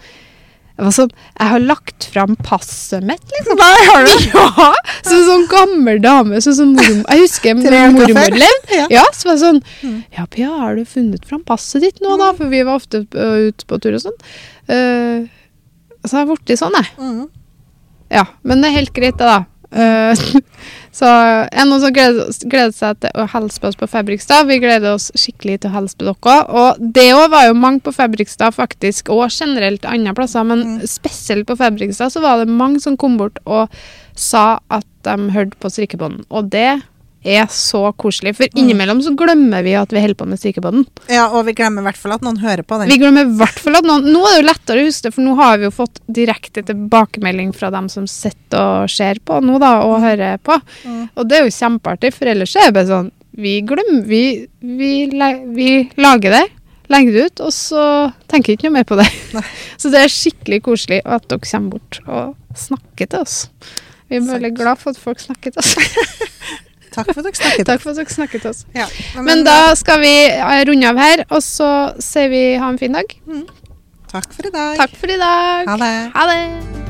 Altså, jeg har lagt fram passet mitt, liksom. Nei, har du? *laughs* Ja! Som en sånn gammel dame. Sånn som mormor, jeg husker mormor levde. Ja. Ja, så var jeg sånn Mm. Ja, Pia, har du funnet fram passet ditt nå, da? For vi var ofte ø, ute på tur og sånn. Uh, så har jeg blitt sånn, jeg. Mm. Ja, men det er helt greit, det, da. Eh, *laughs* Så er noen som gleder, gleder seg til å hilse på oss på Fabrikstad. Vi gleder oss skikkelig til å hilse på dere. Og det òg var jo mange på Fabrikstad, faktisk, og generelt andre plasser, men Mm. spesielt på Fabrikstad så var det mange som kom bort og sa at de hørte på strikkebånden. Og det er så koselig, for innimellom så glemmer vi at vi holder på med strikkebånden. Ja, og vi glemmer i hvert fall at noen hører på den. Vi glemmer i hvert fall at noen Nå er det jo lettere å huske det, for nå har vi jo fått direkte tilbakemelding fra dem som sitter og ser på nå, da, og hører på. Mm. Og det er jo kjempeartig, for ellers er det bare sånn Vi glemmer Vi, vi, vi lager det, legger det ut, og så tenker vi ikke noe mer på det. *laughs* Så det er skikkelig koselig at dere kommer bort og snakker til oss. Vi er veldig glad for at folk snakker til oss. *laughs* Takk for at dere snakket. *laughs* Takk for at dere snakket oss. Ja. Men da skal vi runde av her, og så sier vi ha en fin dag. Takk for i dag. Takk for i dag. Ha det. Ha det.